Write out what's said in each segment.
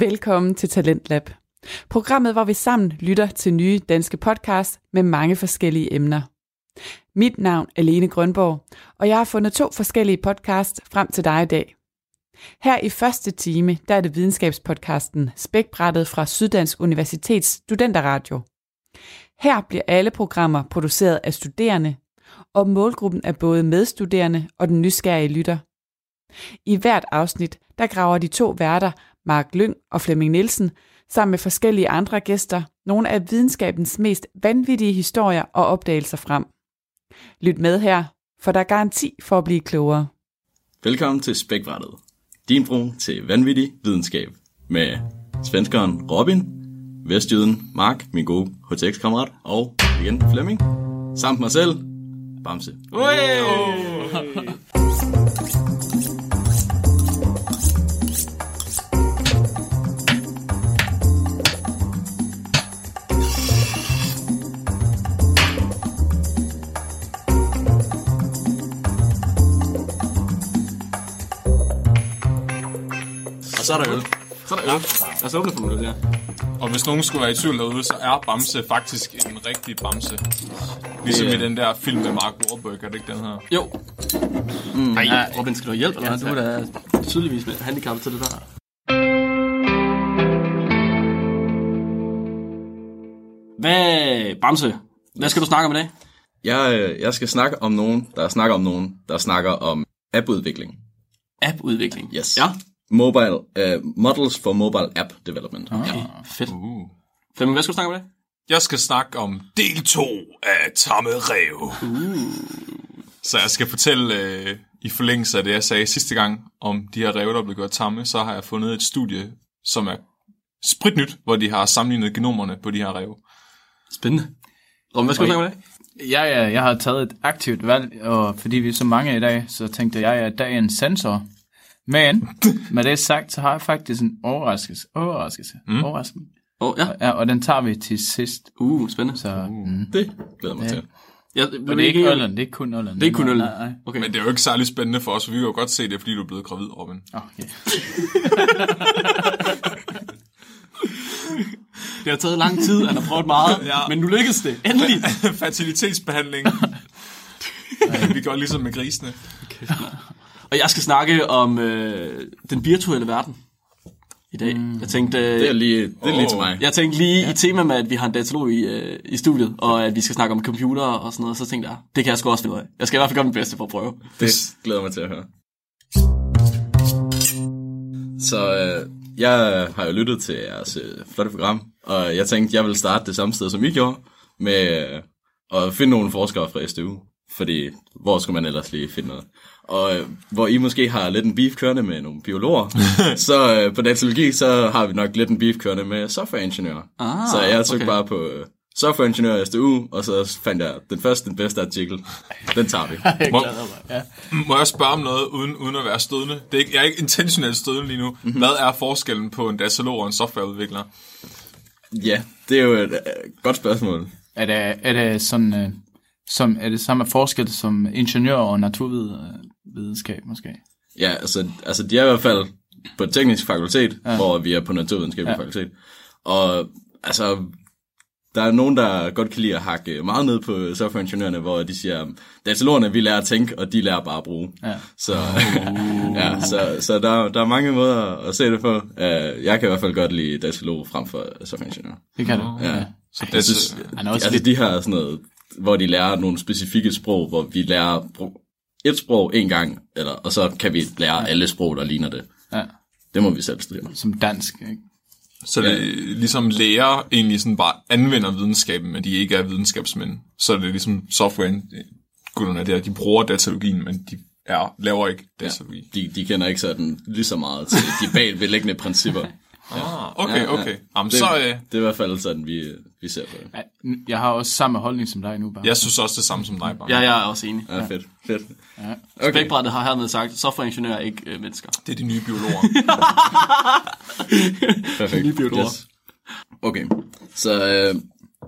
Velkommen til Talentlab. Programmet, hvor vi sammen lytter til nye danske podcasts med mange forskellige emner. Mit navn er Lene Grønborg, og jeg har fundet to forskellige podcasts frem til dig i dag. Her i første time, der er det videnskabspodcasten Spækbrættet fra Syddansk Universitets Studenterradio. Her bliver alle programmer produceret af studerende, og målgruppen er både medstuderende og den nysgerrige lytter. I hvert afsnit, der graver de to værter, Mark Lyng og Flemming Nielsen, sammen med forskellige andre gæster, nogle af videnskabens mest vanvittige historier og opdagelser frem. Lyt med her, for der er garanti for at blive klogere. Velkommen til Spækbrættet, din bro til vanvittig videnskab, med svenskeren Robin, vestjyden Mark, min gode HTX-kammerat, og igen Flemming, samt mig selv, Bamse. Og så er der øl. Så er der øl. Lad os åbne for noget, ja. Og hvis nogen skulle være i tvivl derude, så er Bamse faktisk en rigtig Bamse. Ligesom Det i den der film med Mark Wahlberg, er det ikke den her? Jo. Mm, Nej, Robin, skal du have hjælp, eller hvad? Du er da tydeligvis med handicap til det der. Hvad, Bamse, hvad skal du snakke om i dag? Jeg, øh, jeg skal snakke om nogen, der snakker om nogen, der snakker om appudvikling. App-udvikling. Yes. Ja. Mobile, uh, models for mobile app development. Okay, fedt. Uh. Flemming, hvad skal du snakke om dag? Jeg skal snakke om del 2 af Tamme Rev. Så jeg skal fortælle, øh, i forlængelse af det, jeg sagde sidste gang, om de her rev, der blev gjort tamme, så har jeg fundet et studie, som er spritnyt, hvor de har sammenlignet genomerne på de her rev. Spændende. Robin, hvad skal du snakke om dag? Ja, ja, jeg har taget et aktivt valg, og fordi vi er så mange i dag, så tænkte jeg, at dag er en sensor. Men med det sagt, så har jeg faktisk en overraskelse. Overraskelse. Mm. Overraskelse. Oh, ja. Ja, og den tager vi til sidst. Uh, spændende. Så, mm. Det glæder mig til. Ja, Og det er ikke øllen, det er ikke kun øllen. Det er kun nej. Okay. Men det er jo ikke særlig spændende for os, for vi kan jo godt se det, fordi du er blevet gravid, Robin. Okay. Det har taget lang tid, han har prøvet meget, ja. Ja. men nu lykkedes det. Endelig. Fertilitetsbehandling. vi gør ligesom med grisene. Og jeg skal snakke om øh, den virtuelle verden i dag. Mm. Jeg tænkte, øh, Det er lige, det er lige Åh. til mig. jeg tænkte lige ja. i tema med, at vi har en datalog i, øh, i studiet, og at vi skal snakke om computer og sådan noget, så tænkte jeg, det kan jeg sgu også finde ud af. Jeg skal i hvert fald gøre mit bedste for at prøve. Det glæder mig til at høre. Så øh, jeg har jo lyttet til jeres øh, flotte program, og jeg tænkte, jeg vil starte det samme sted, som I gjorde, med øh, at finde nogle forskere fra SDU. Fordi, hvor skulle man ellers lige finde noget? Og øh, hvor I måske har lidt en beef kørende med nogle biologer, så øh, på datalogi, så har vi nok lidt en beef kørende med softwareingeniører. Ah, så jeg tog okay. bare på øh, softwareingeniør SDU, og så fandt jeg den første, den bedste artikel. Den tager vi. Må, må jeg spørge om noget, uden, uden at være stødende? Det er ikke, jeg er ikke intentionelt stødende lige nu. Mm-hmm. Hvad er forskellen på en datalog og en softwareudvikler? Ja, det er jo et øh, godt spørgsmål. Er det, er det sådan, øh, som, er det samme forskel som ingeniør og naturvidenskab måske? Ja, altså, altså de er i hvert fald på teknisk fakultet, ja. hvor vi er på naturvidenskabelig ja. fakultet. Og altså, der er nogen, der godt kan lide at hakke meget ned på softwareingeniørerne, hvor de siger, datalogerne, vi lærer at tænke, og de lærer bare at bruge. Ja. Så, ja, så, så der, der er mange måder at se det på. Uh, jeg kan i hvert fald godt lide datalog frem for softwareingeniør. Det kan det. Ja. Så Jeg synes, Han er også altså lidt- de her sådan noget, hvor de lærer nogle specifikke sprog, hvor vi lærer et sprog en gang, eller, og så kan vi lære alle sprog, der ligner det. Ja, Det må vi selv studere. som dansk. Ikke? Så det er ligesom lærer egentlig sådan bare anvender videnskaben, men de ikke er videnskabsmænd. Så er det ligesom software, gutterne der, de bruger datalogien, men de er, laver ikke datalogi. De, de kender ikke sådan lige så meget til de bagvedliggende principper. Ah, okay, Ja, ja. okay. Jamen, Det, så, øh, det er i hvert fald sådan, vi, vi ser på det. Ja, Jeg har også samme holdning som dig nu, bare. jeg synes også det samme som dig, bare. Ja, jeg er også enig. Ja, fedt. fedt. Ja. Okay. Spækbrættet har hermed sagt, softwareingeniører er ikke øh, mennesker. Det er de nye biologer. Perfekt. Lige biologer. Yes. Okay, så øh,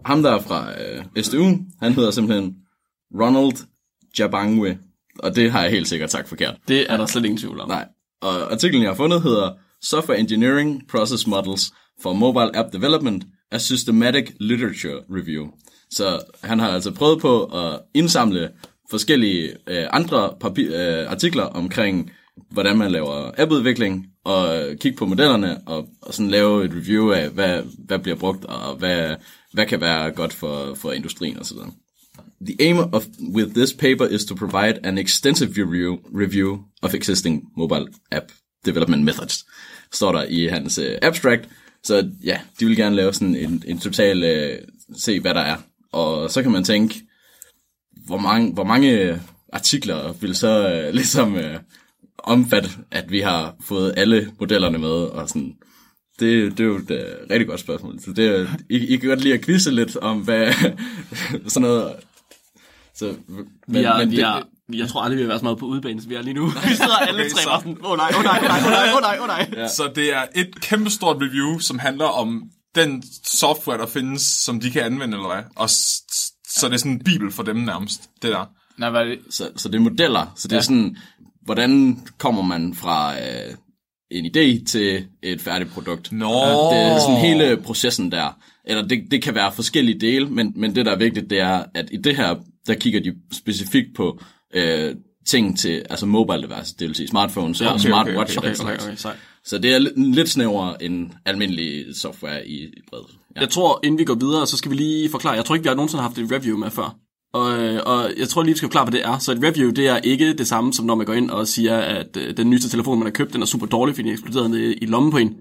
ham der er fra øh, SDU, han hedder simpelthen Ronald Jabangwe, og det har jeg helt sikkert sagt forkert. Det er der slet ingen tvivl om. Nej, og artiklen jeg har fundet hedder Software Engineering Process Models for Mobile App Development, a Systematic Literature Review. Så han har altså prøvet på at indsamle forskellige øh, andre papir, øh, artikler omkring, hvordan man laver appudvikling, og kigge på modellerne, og, og sådan lave et review af, hvad, hvad bliver brugt, og hvad, hvad kan være godt for, for industrien osv. The aim of with this paper is to provide an extensive review, review of existing mobile app development methods, står der i hans uh, abstract. Så ja, de vil gerne lave sådan en, en total, uh, se hvad der er. Og så kan man tænke, hvor mange, hvor mange artikler vil så uh, ligesom uh, omfatte, at vi har fået alle modellerne med, og sådan, det, det er jo et uh, rigtig godt spørgsmål. Så det, er- I, I kan godt lide at quizze lidt om, hvad sådan noget... Så, men, Vi er, men vi det- er, jeg tror aldrig, vi har været så meget på udebane, som vi er lige nu. Vi sidder alle tre bare sådan, åh oh, nej, åh oh, nej, åh oh, nej, åh oh, nej, åh oh, nej. Ja. Så det er et kæmpestort review, som handler om den software, der findes, som de kan anvende, eller hvad? Og så det er sådan en bibel for dem nærmest, det der. Nej, hvad er det? Så, så det er modeller. Så det ja. er sådan, hvordan kommer man fra øh, en idé til et færdigt produkt. Nå. Det er sådan hele processen der. Eller det, det kan være forskellige dele, men, men det der er vigtigt, det er, at i det her, der kigger de specifikt på øh, ting til, altså mobile devices, det vil sige smartphones ja, okay, og smartwatch okay, og okay, den okay, okay, sejt. Så det er li- lidt snævrere end almindelig software i, bredt. Ja. Jeg tror, inden vi går videre, så skal vi lige forklare. Jeg tror ikke, vi har nogensinde haft et review med før. Og, øh, og jeg tror lige, vi skal forklare, hvad det er. Så et review, det er ikke det samme, som når man går ind og siger, at øh, den nyeste telefon, man har købt, den er super dårlig, fordi den eksploderede ned i lommen på en.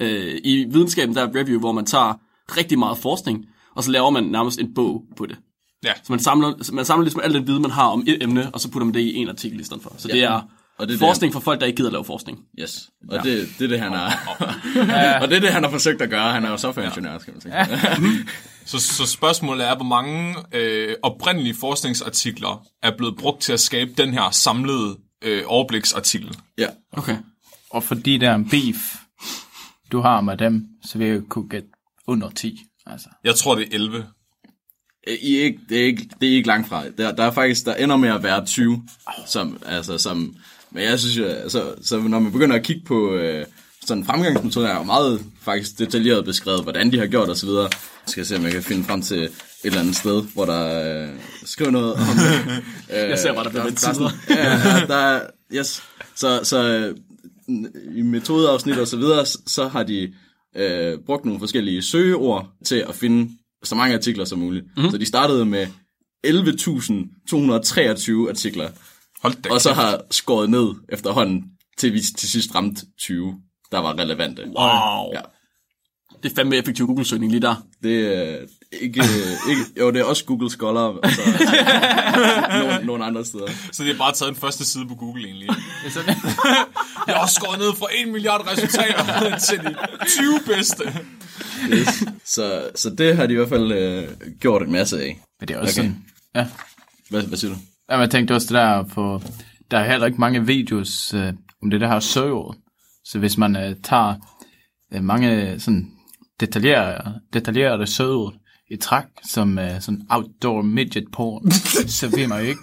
Øh, I videnskaben, der er et review, hvor man tager rigtig meget forskning, og så laver man nærmest en bog på det. Ja. Så man samler, man samler ligesom al den viden, man har om et emne, og så putter man det i en artikel i stedet for. Så det er, Og det er forskning for folk, der ikke gider at lave forskning. Yes. Og ja. det, det er det, han har... og det er det, han har forsøgt at gøre. Han er jo softwareingeniør, skal man sige. Ja. Så, så spørgsmålet er, hvor mange øh, oprindelige forskningsartikler er blevet brugt til at skabe den her samlede øh, overbliksartikel. ja. Okay. Og fordi der er en beef, du har med dem, så vil jeg kunne gætte under 10. Altså. Jeg tror, det er 11. I er ikke, det, er ikke, det er ikke langt fra. Der, der er faktisk, der ender med at være 20, som, altså, som, men jeg synes jo, altså, så når man begynder at kigge på øh, sådan fremgangsmetoder, er jo meget faktisk detaljeret beskrevet, hvordan de har gjort osv. Jeg skal se, om jeg kan finde frem til et eller andet sted, hvor der øh, skriver noget om. Øh, Jeg ser bare, der bliver lidt er sådan- Ja, der er, yes. Så, så øh, i metodeafsnit og så videre, så, så har de øh, brugt nogle forskellige søgeord til at finde så mange artikler som muligt. Mm. Så de startede med 11.223 artikler, Hold da og så har skåret ned efterhånden, til vi til sidst ramte 20, der var relevante. Wow. Ja. Det er fandme effektiv Google-søgning lige der. Det er ikke, ikke... Jo, det er også Google Scholar, og så nogle, nogle andre steder. Så det er bare taget den første side på Google egentlig. Jeg har også skåret ned fra 1 milliard resultater til de 20 bedste. Yes. Så, så det har de i hvert fald øh, gjort en masse af. Men det er også Okay. sådan, ja. Hvad, hvad siger du? Ja, jeg tænkte også det der på, der er heller ikke mange videos øh, om det der her søgeord. Så hvis man øh, tager øh, mange sådan detaljerede, detaljerede søgeord i træk, som øh, sådan outdoor midget porn, så vil man jo ikke.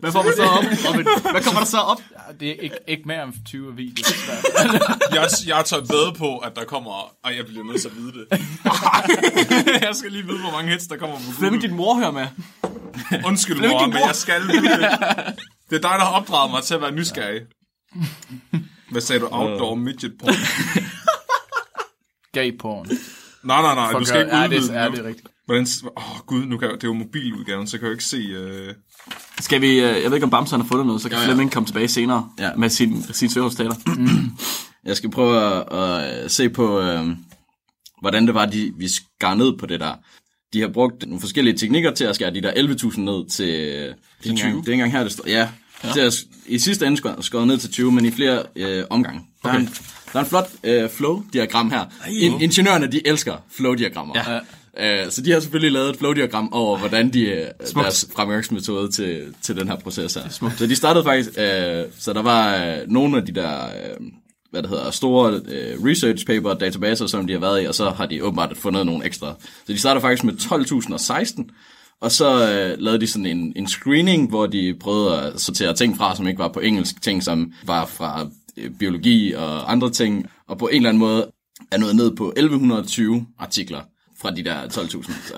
Hvad får man så op? Robin? Hvad kommer der så op? Det er ikke, ikke mere end 20 videoer. Jeg, jeg tager ved på, at der kommer... Og jeg bliver nødt til at vide det. jeg skal lige vide, hvor mange hits der kommer på Hvem er Google. din mor hører med? Undskyld, mor, din men mor? jeg skal vide det. Det er dig, der har opdraget mig til at være nysgerrig. Hvad sagde du? Outdoor midget porn? Gay porn. Nej, nej, nej, du skal ikke ja, udvide det, er, ja, det er rigtigt. Hvordan... Åh, oh, gud, nu kan det er jo mobiludgaven, så kan jeg jo ikke se... Øh... Skal vi, øh, jeg ved ikke om Bamsen har fundet noget, så kan Ja, ja. Flemming komme tilbage senere Ja. med sin, sin søgeresultater. Jeg skal prøve at, at se på, øh, hvordan det var, de, vi skar ned på det der. De har brugt nogle forskellige teknikker til at skære de der 11.000 ned til... Det er, ikke engang, det er ikke engang her, det står. Ja, ja. Til at, i sidste ende skåret skåret ned til 20, men i flere øh, omgange. Der, okay. er en, der er en flot øh, flow-diagram her. In, ingeniørerne, de elsker flow-diagrammer. Ja. Øh, så de har selvfølgelig lavet et flow-diagram over, hvordan de øh, deres fremgangsmetode til, til den her proces her. Så de startede faktisk, øh, så der var øh, nogle af de der, øh, hvad det hedder, store øh, research paper databaser, som de har været i, og så har de åbenbart fundet nogle ekstra. Så de startede faktisk med 12.016, og så øh, lavede de sådan en, en screening, hvor de prøvede at sortere ting fra, som ikke var på engelsk, ting som var fra øh, biologi og andre ting, og på en eller anden måde er nået ned på 1120 artikler fra de der 12.000. Så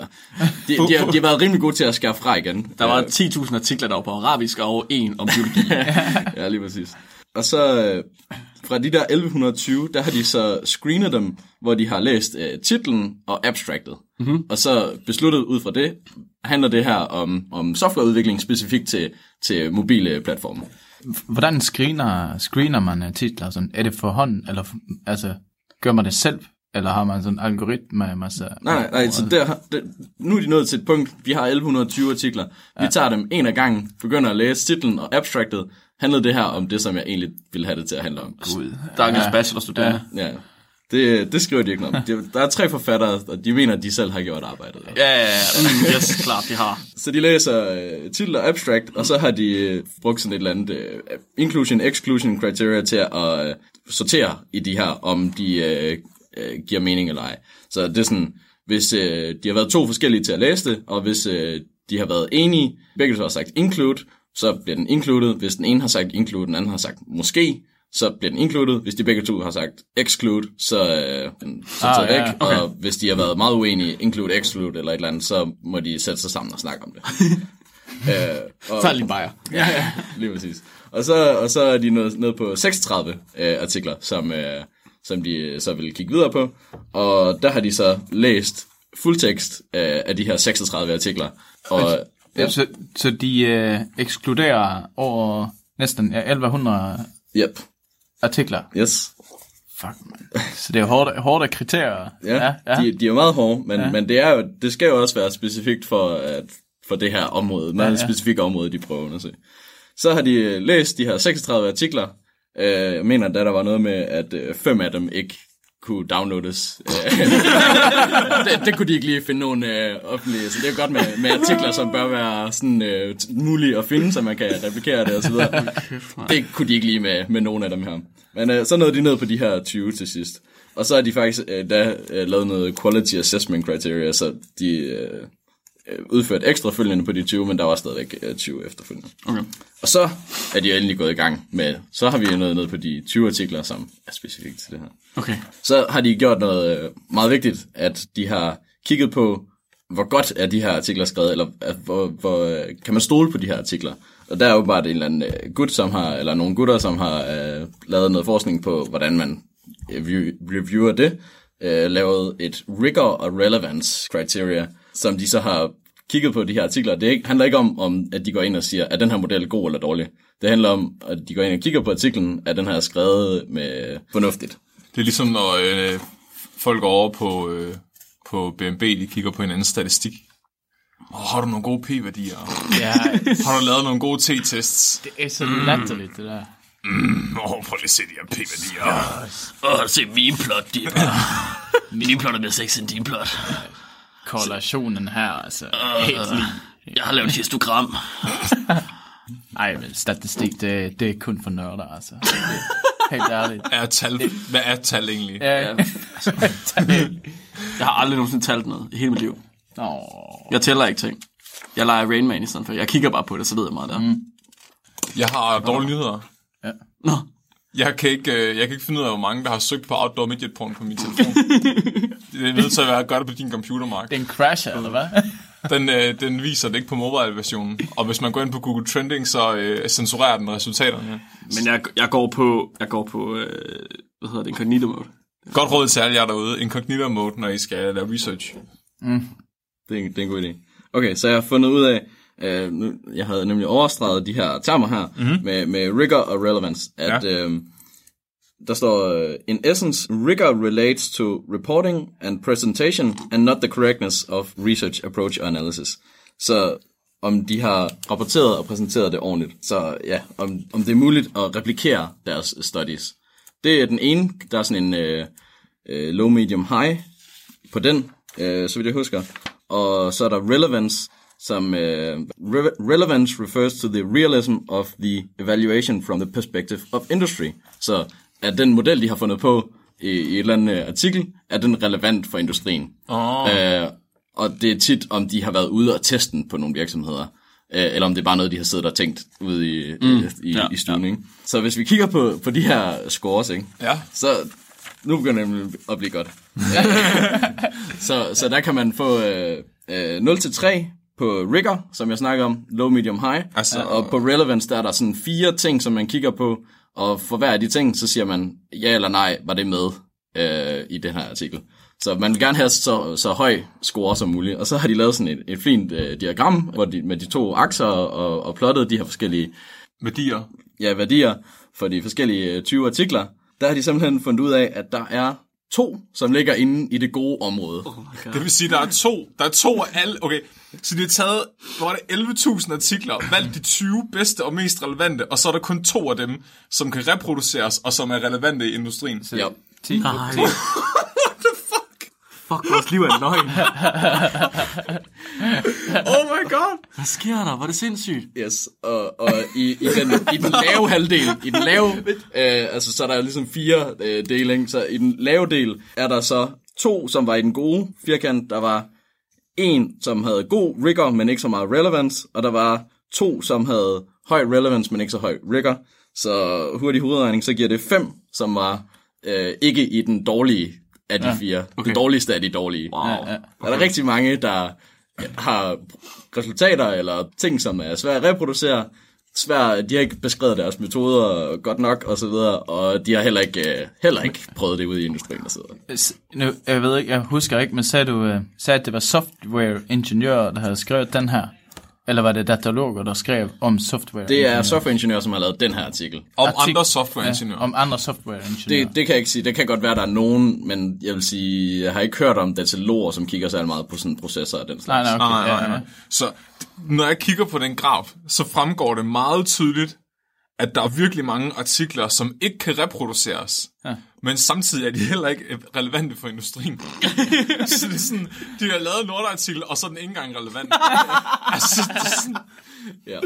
de, de, har, de har været rimelig gode til at skære fra igen. Der var Øh, 10.000 artikler, der var på arabisk, og over en om biologi. ja, lige præcis. Og så øh, fra de der 1120, der har de så screenet dem, hvor de har læst øh, titlen og abstractet. Mm-hmm. Og så besluttet ud fra det, handler det her om, om softwareudvikling specifikt til, til mobile platforme. Hvordan screener, screener man øh, titler? Sådan? Er det for hånd, eller altså, gør man det selv? Eller har man sådan en algoritme med masse... Nej, nej, så der, der, nu er de nået til et punkt, vi har 1120 artikler. Vi tager dem en af gangen, begynder at læse titlen og abstractet. Handlede det her om det, som jeg egentlig ville have det til at handle om. Gud. Stakkels ja. bachelorstuderende. Ja, det, det skriver de ikke noget om. Der er tre forfattere, og de mener, at de selv har gjort arbejdet. Ja, ja, ja. Mm, yes, klart, de har. Så de læser øh, titel og abstract, og så har de øh, brugt sådan et eller andet øh, inclusion, exclusion criteria til at øh, sortere i de her, om de øh, øh, giver mening eller ej. Så det er sådan, hvis øh, de har været to forskellige til at læse det, og hvis øh, de har været enige, begge to har sagt include, så bliver den included. Hvis den ene har sagt include, den anden har sagt måske, så bliver den included. Hvis de begge to har sagt exclude, så er øh, den sorteret Ah, ja, væk. okay. Og hvis de har været meget uenige, include, exclude eller et eller andet, så må de sætte sig sammen og snakke om det. øh, og, Så lige bajer. Ja, ja, lige præcis. Og så, og så er de nået ned på 36 øh, artikler, som, øh, som de øh, så vil kigge videre på. Og der har de så læst fuldtekst øh, af de her 36 artikler. Og, Ja. Så, så de øh, ekskluderer over næsten ja, 1100 yep, artikler. yes. Fuck, man. Så det er hårde, hårde kriterier. Ja, ja, ja. De, de er meget hårde, men, ja. men det, er jo, det skal jo også være specifikt for, at, for det her område. Meget ja, ja. specifikt område, de prøver at undersøge. Så har de øh, læst de her 36 artikler. Øh, jeg mener, da der var noget med, at øh, fem af dem ikke kunne downloades. Øh, det, det kunne de ikke lige finde nogen øh, offentlige. Så det er godt med, med artikler, som bør være sådan, øh, mulige at finde, så man kan replikere det osv. Det kunne de ikke lige med, med nogen af dem her. Men øh, så nåede de ned på de her 20 til sidst. Og så har de faktisk øh, da øh, lavet noget quality assessment criteria, så de øh, udført ekstrafølgende på de 20, men der var stadigvæk øh, 20 efterfølgende. Okay. Og så er de endelig gået i gang med, så har vi nået ned på de 20 artikler, som er specifikt til det her. Okay. Så har de gjort noget øh, meget vigtigt, at de har kigget på, hvor godt er de her artikler skrevet, eller at, hvor, hvor øh, kan man stole på de her artikler. Og der er jo bare en eller anden øh, gut, som har, eller nogle gutter, som har øh, lavet noget forskning på, hvordan man øh, view- reviewer det, øh, lavet et rigor og relevance criteria, som de så har kigget på de her artikler. Det er ikke, handler ikke om, om, at de går ind og siger, er den her model god eller dårlig. Det handler om, at de går ind og kigger på artiklen, er den her skrevet med fornuftigt. Det er ligesom, når øh, folk går over på, øh, på BNB, de kigger på en anden statistik. Oh, har du nogle gode p-værdier? Ja, Har du lavet nogle gode t-tests? det er så latterligt, det der. Åh, oh, prøv lige at se de her p-værdier. Åh, se min plot, det er bare... Min plot er mere sexy end din plot. Korrelationen her, altså. Helt lige. Jeg har lavet et histogram. Ej, men statistik, det, det er kun for nørder, altså. Det, helt ærligt. Er tal, hvad er tal egentlig? Ja, Jeg har aldrig nogensinde talt noget i hele mit liv. Nå, Jeg tæller ikke ting. Jeg leger Rain Man i stedet for. Jeg kigger bare på det, så ved jeg meget der. Mm. Jeg har dårlige nyheder. Nå, Jeg kan, ikke, øh, jeg kan ikke finde ud af, hvor mange, der har søgt på outdoor midget porn på min telefon. det er nødt til at være gøre det på din computer, Mark. det er en crasher, eller hvad? Den, øh, den viser det ikke på mobile-versionen. Og hvis man går ind på Google Trending, så øh, censurerer den resultaterne. men jeg, jeg går på, jeg går på øh, hvad hedder det, incognito mode. Godt råd til alle jer derude. Incognito mode, når I skal lave research. Det er, en, det er en god idé. Okay, så jeg har fundet ud af, øh, nu, jeg havde nemlig overstreget de her termer her, mm-hmm. med, med rigor og relevance, at Ja. øh, der står, øh, in essence, rigor relates to reporting and presentation, and not the correctness of research approach or analysis. Så om de har rapporteret og præsenteret det ordentligt. Så ja, om, om det er muligt at replikere deres studies. Det er den ene, der er sådan en øh, øh, low, medium, high på den, øh, så vidt jeg husker. Og så er der relevance, som øh, re- relevance refers to the realism of the evaluation from the perspective of industry. Så er den model, de har fundet på i, i et eller andet øh, artikel, er den relevant for industrien. Oh. Øh, og det er tit, om de har været ude og teste den på nogle virksomheder. øh, eller om det er bare noget, de har siddet og tænkt ude i, mm. i, Ja, i stuen. Ikke? Så hvis vi kigger på, på de her scores, ikke? Ja. så nu begynder det at blive godt. så, så der kan man få øh, øh, 0-3 på rigor, som jeg snakker om, low, medium, high. Altså- og på relevance, der er der sådan fire ting, som man kigger på, og for hver af de ting, så siger man ja eller nej, var det med øh, i den her artikel. Så man vil gerne have så, så høj score som muligt. Og så har de lavet sådan et, et fint øh, diagram hvor de, med de to akser og, og plottet de her forskellige Værdier. ja, værdier for de forskellige øh, 20 artikler. Der har de simpelthen fundet ud af, at der er to, som ligger inde i det gode område. Det vil sige, der er to. Der er to af alle... Okay, så de har taget, hvor var det 11.000 artikler, valgt de 20 bedste og mest relevante, og så er der kun to af dem, som kan reproduceres, og som er relevante i industrien. Ja. 10. Nej. Fuck, vores liv er en løgn. Oh my god! Hvad sker der? Var det sindssygt? Yes, og, og i, i, den, i den lave halvdel, i den lave, øh, altså så er der ligesom fire øh, dele, ikke? så i den lave del er der så to, som var i den gode firkant, der var en, som havde god rigor, men ikke så meget relevance, og der var to, som havde høj relevance, men ikke så høj rigor. Så hurtig hovedregning, så giver det fem, som var øh, ikke i den dårlige af de ja. fire. Okay. Den dårligste af de dårlige. Wow. Ja, ja. Der er rigtig mange, der har resultater eller ting, som er svære at reproducere. Svær, de har ikke beskrevet deres metoder godt nok og så videre, og de har heller ikke, øh, heller ikke prøvet det ude i industrien og så videre. S- Nu, jeg ved ikke, jeg husker ikke, men sagde du, uh, sagde, at det var software-ingeniører, der havde skrevet den her? Eller var det dataloger, der skrev om software? Det er softwareingeniører, som har lavet den her artikel. Om Artik- andre softwareingeniører. Ja, om andre software-ingeniører. Det, det kan jeg ikke sige. Det kan godt være, der er nogen, men jeg vil sige, jeg har ikke hørt om dataloger, som kigger så meget på sådan processer og den Nej, slags. nej, okay. Nej, nej, ja, nej. ja. Så når jeg kigger på den graf, så fremgår det meget tydeligt, at der er virkelig mange artikler, som ikke kan reproduceres. Ja. Men samtidig er de heller ikke øh, relevante for industrien. så det er sådan, de har lavet en lortartikel, og så er den ikke engang relevant. altså, det er sådan, Ja.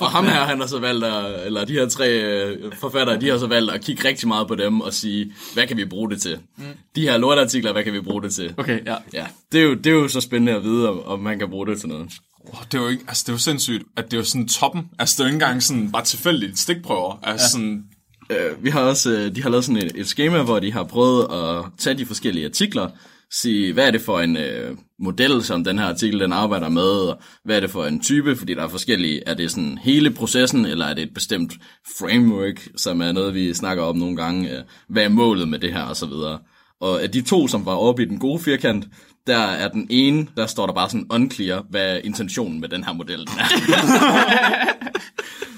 Og ham her, han har så valgt at, eller de her tre øh, forfattere, de har så valgt at kigge rigtig meget på dem og sige, hvad kan vi bruge det til? Mm. De her lortartikler, hvad kan vi bruge det til? Okay, ja. Ja, det er, jo, det er jo så spændende at vide, om, om man kan bruge det til noget. oh, det er jo ikke, altså det er jo sindssygt, at det er jo sådan toppen. Altså det er jo ikke engang sådan bare tilfældigt stikprøver. Altså ja. sådan, Øh, vi har også, øh, de har lavet sådan et, et schema, hvor de har prøvet at tage de forskellige artikler, sige, hvad er det for en øh, model, som den her artikel den arbejder med, og hvad er det for en type, fordi der er forskellige, er det sådan hele processen, eller er det et bestemt framework, som er noget, vi snakker om nogle gange, øh, hvad er målet med det her, og så videre. Og af de to, som var oppe i den gode firkant, der er den ene, der står der bare sådan unclear, hvad intentionen med den her model er.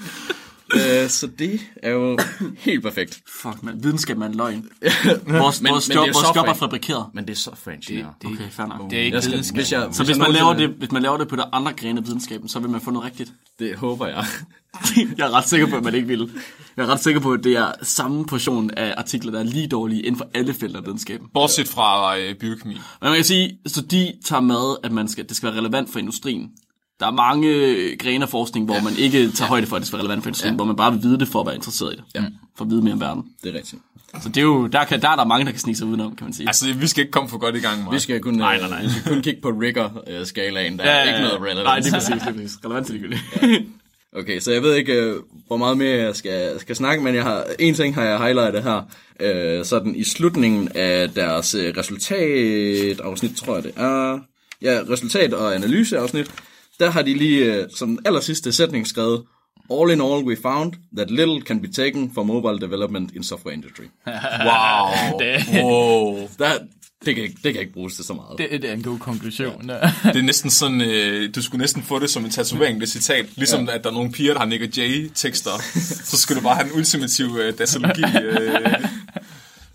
Øh, så det er jo helt perfekt. Fuck, man. Videnskab er en løgn. Vores, Men- vores, men job, det er vores job er fabrikeret. Men det er softwareingeniør. Det, Okay, fair nok. det er ikke Jeg skal, videnskab. hvis jeg, Så hvis man, laver det, hvis man laver det på der andre grene af videnskaben, så vil man få noget rigtigt. Det håber jeg. jeg er ret sikker på, at man ikke vil. Jeg er ret sikker på, at det er samme portion af artikler, der er lige dårlige inden for alle felter af videnskaben. bortset fra øh, biokemi. Men man kan sige, så de tager med, at man skal, det skal være relevant for industrien. Der er mange grene af forskning, hvor man ikke tager højde for, at det skal være relevant for industrien, ja. hvor man bare vil vide det for at være interesseret i det. Ja. For at vide mere om verden. Det er rigtigt. Så det er jo, der, kan, der er der mange, der kan snige sig udenom, kan man sige. Altså, vi skal ikke komme for godt i gang med Vi skal kun, nej, nej, nej. Vi skal kun kigge på rigor-skalaen. Der er ikke noget relevant. Nej, det er præcis, det er præcis. Relevant til ligegyldigt. Okay, så jeg ved ikke, øh, hvor meget mere jeg skal, skal snakke, men jeg har, en ting har jeg highlightet her. Øh, sådan i slutningen af deres øh, resultatafsnit, tror jeg det er. Ja, resultat- og analyseafsnit. Der har de lige øh, som den aller sidste sætning skrevet, All in all, we found that little can be taken for mobile development in software industry. Wow. Det- wow. Der, det, kan ikke, det kan ikke bruges til så meget. Det, det er en god konklusion. Ja. Det er næsten sådan, øh, du skulle næsten få det som en tatovering, det citat. Ligesom ja. at der er nogle piger, der har Nick Jay-tekster. så skulle du bare have en ultimativ øh, datalogi. Øh.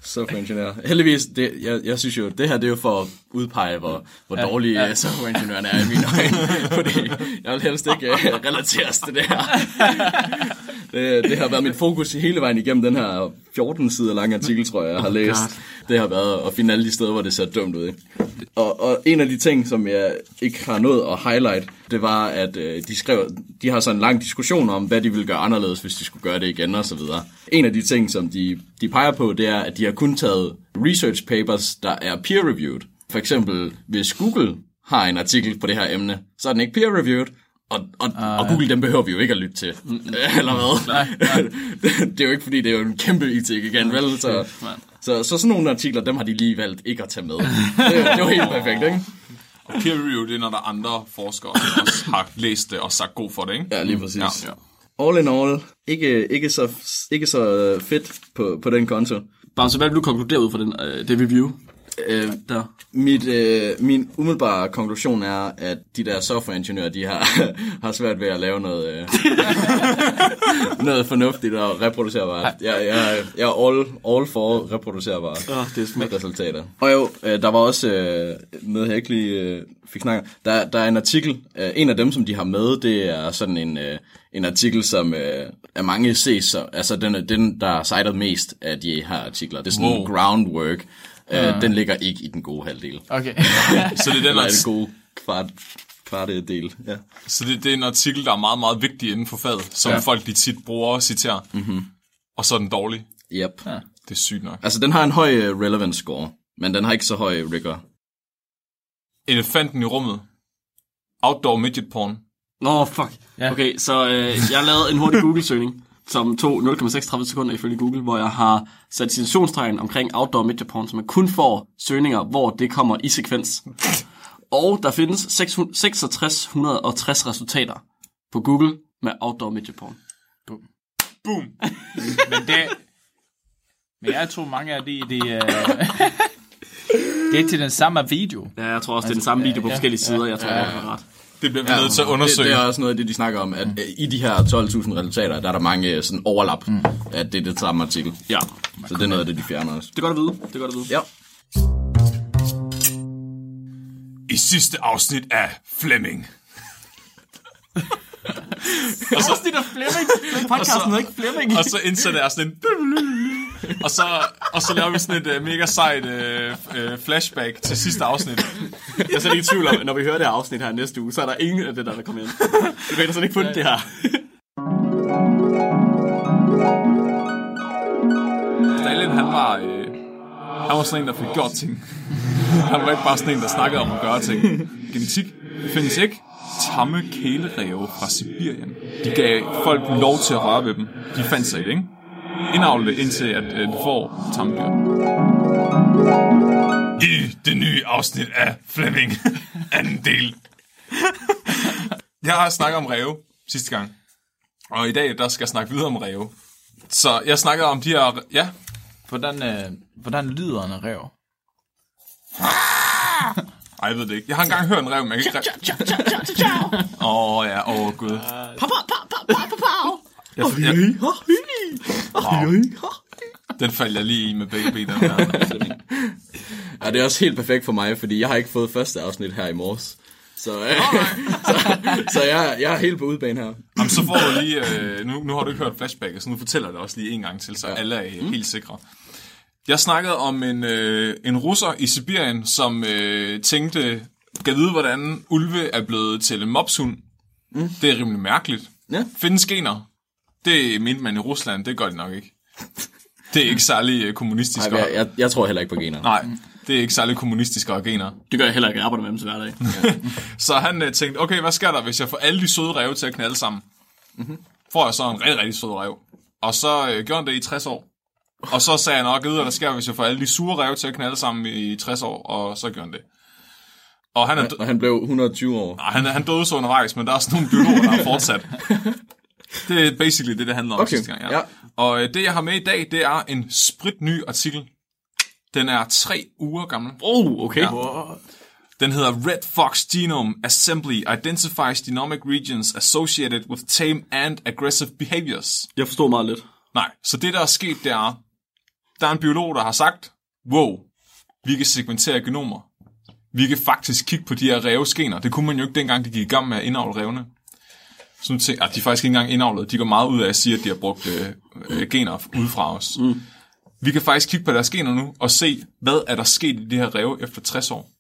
Softwareingeniør. Heldigvis, det, jeg, jeg synes jo, det her det er jo for at udpege, hvor, hvor dårlige ja, softwareingeniørerne er i mine øjne. Fordi jeg vil helst ikke uh, relateres til det her. det, det har været mit fokus i hele vejen igennem den her 14 sider lange artikel, tror jeg, jeg har læst. Det har været at finde alle de steder, hvor det ser dumt ud. Ikke? Og, og en af de ting, som jeg ikke har nået at highlight, det var, at øh, de skrev, de har så en lang diskussion om, hvad de ville gøre anderledes, hvis de skulle gøre det igen og så videre. En af de ting, som de, de peger på, det er, at de har kun taget research papers, der er peer-reviewed. For eksempel, hvis Google har en artikel på det her emne, så er den ikke peer-reviewed, Og, og, ah, og Google, dem behøver vi jo ikke at lytte til. Eller hvad? Nej, nej. det er jo ikke, fordi det er jo en kæmpe IT-gigant, vel? Så, så, så sådan nogle artikler, dem har de lige valgt ikke at tage med. Det, er jo- det helt perfekt, ikke? Og peer review, det er, når der er andre forskere, også har læst det og sagt god for det, ikke? Ja, lige præcis. Ja, ja. All in all, ikke, ikke, så, ikke så fedt på, på den konto. Bare så hvad vil du konkludere ud fra den, øh, det review? Øh, Der. Mit, øh, min umiddelbare konklusion er, at de der softwareingeniører, de har, har svært ved at lave noget, øh, noget fornuftigt og reproducerbart. Jeg, jeg, jeg er all, all for reproducerbare Åh, det er resultater. Og jo, øh, der var også øh, noget, jeg ikke lige øh, fik snakket. Der, der er en artikel, øh, en af dem, som de har med, det er sådan en, øh, en artikel, som øh, af mange ses, så, altså den, den, der er cited mest af de her artikler. Det er sådan Wow. wow. Groundwork. Øh, den ligger ikke i den gode halvdel. Okay. Så det er den er det gode kvart, kvarte del. Ja. så det, det er en artikel, der er meget, meget vigtig inden for faget, som ja. folk de tit bruger og citerer. Mm-hmm. Og så er den dårlig. Yep. Ja. Det er sygt nok. Altså, den har en høj øh, relevance score, men den har ikke så høj rigor. Elefanten i rummet. Outdoor midget porn. Nå, fuck. Ja. Okay, så øh, jeg lavet en hurtig Google-søgning, som tog 0,36 sekunder ifølge Google, hvor jeg har sat citationstegn omkring outdoor media porn, så man kun får søgninger, hvor det kommer i sekvens. Og der findes 600 6660 resultater på Google med outdoor media porn. Boom. Men det... Men jeg tror mange af de, de uh, det er til den samme video. Ja, jeg tror også, det er den samme video på ja, forskellige sider. Jeg tror, ja, jeg har ret. Det bliver vi nødt til at det, undersøge. det er også noget af det, de snakker om, at øh, i de her 12.000 resultater, der er der mange øh, sådan overlap, mm. at det er det samme artikel. Ja, Så det er noget af det, de fjerner også. det er godt at vide. Det er godt at vide. Ja. I sidste afsnit af Flemming. Afsnit af Flemming. Podcasten hedder ikke Flemming. Og så indsætter jeg sådan en... Og så, og så laver vi sådan et uh, mega sejt uh, uh, flashback til sidste afsnit. Jeg er slet ikke i tvivl om, når vi hører det her afsnit her næste uge, så er der ingen af det der, der kommer ind. Du kan slet ikke fundet det her. Stalin, han var, øh, han var sådan en, der fik gjort ting. Han var ikke bare sådan en, der snakkede om at gøre ting. Genetik findes ikke. Tamme kæleræve fra Sibirien. De gav folk lov til at røre ved dem. De fandt sig i det, ikke? Indavle det indtil, at øh, de får tamme dyr. I det nye afsnit af Flemming. Anden del. Jeg har snakket om ræve sidste gang. Og i dag, der skal jeg snakke videre om ræve. Så jeg snakkede om de her... Ja, Hvordan, uh, hvordan lyder en rev? Ej, jeg ved det ikke. Jeg har engang hørt en rev, men jeg kan ikke... Åh, oh, ja. Åh, oh, gud. Jeg, jeg, wow. Den faldt jeg lige i med begge ben. Den her. ja, det er også helt perfekt for mig, fordi jeg har ikke fået første afsnit her i morges. Så, øh, så, så jeg, jeg er helt på udebane her. Jamen, så får du lige... Øh, nu, nu har du ikke hørt flashback, så nu fortæller jeg det også lige en gang til, så alle er mm. helt sikre. Jeg snakkede om en, øh, en russer i Sibirien, som øh, tænkte, kan vide, hvordan ulve er blevet til en mopshund. Mm. Det er rimelig mærkeligt. Ja. Findes gener? Det mente man i Rusland, det gør de nok ikke. Det er ikke særlig øh, kommunistisk. Ej, og- jeg, jeg, jeg tror heller ikke på gener. Nej, det er ikke særlig kommunistisk og gener. Det gør jeg heller ikke, jeg arbejder med dem til hverdag. Så han øh, tænkte, okay, hvad sker der, hvis jeg får alle de søde ræve til at knalde sammen? Mm-hmm. Får jeg så en rigtig, rigtig sød rev. Og så øh, gjorde han det i 60 år. Og så sagde han nok, hvad der sker, hvis jeg får alle de sure ræve til at knalde sammen i 60 år, og så gjorde han det. Og han, er, dø- Og han blev 120 år. Ej, han, han døde så undervejs, men der er også nogle biologer, der har fortsat. Det er basically det, det handler om Okay, sidste gang. Ja. ja. Og øh, det, jeg har med i dag, det er en spritny artikel. Den er tre uger gammel. Oh, okay. Ja. Den hedder Red Fox Genome Assembly Identifies Genomic Regions Associated with Tame and Aggressive Behaviors. Jeg forstår meget lidt. Nej, så det der er sket, det er, der er en biolog, der har sagt, wow, vi kan segmentere genomer. Vi kan faktisk kigge på de her ræveskener. Det kunne man jo ikke dengang, de gik i gang med at indavle revne. Så nu tænker, at de er faktisk ikke engang indavlet. De går meget ud af at sige, at de har brugt øh, øh, gener ude fra os. Mm. Vi kan faktisk kigge på deres gener nu og se, hvad er der sket i de her ræve efter 60 år.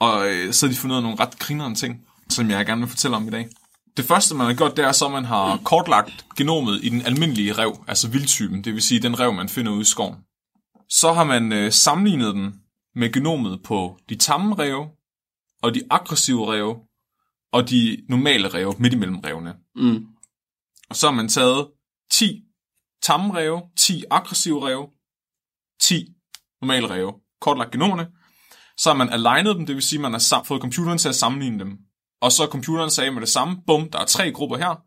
Og øh, så har de fundet ud af nogle ret grinerende ting, som jeg gerne vil fortælle om i dag. Det første, man har gjort, det er så, at man har kortlagt genomet i den almindelige rev, altså vildtypen, det vil sige den rev, man finder ude i skoven. Så har man øh, sammenlignet den med genomet på de tamme ræve og de aggressive ræve og de normale ræve midt imellem revene. Mm. Og så har man taget 10 tamme ræve, 10 aggressive ræve, 10 normale ræve, kortlagt genomerne. Så har man alignet dem, det vil sige, at man har fået computeren til at sammenligne dem. Og så computeren sagde med det samme, bum, der er tre grupper her,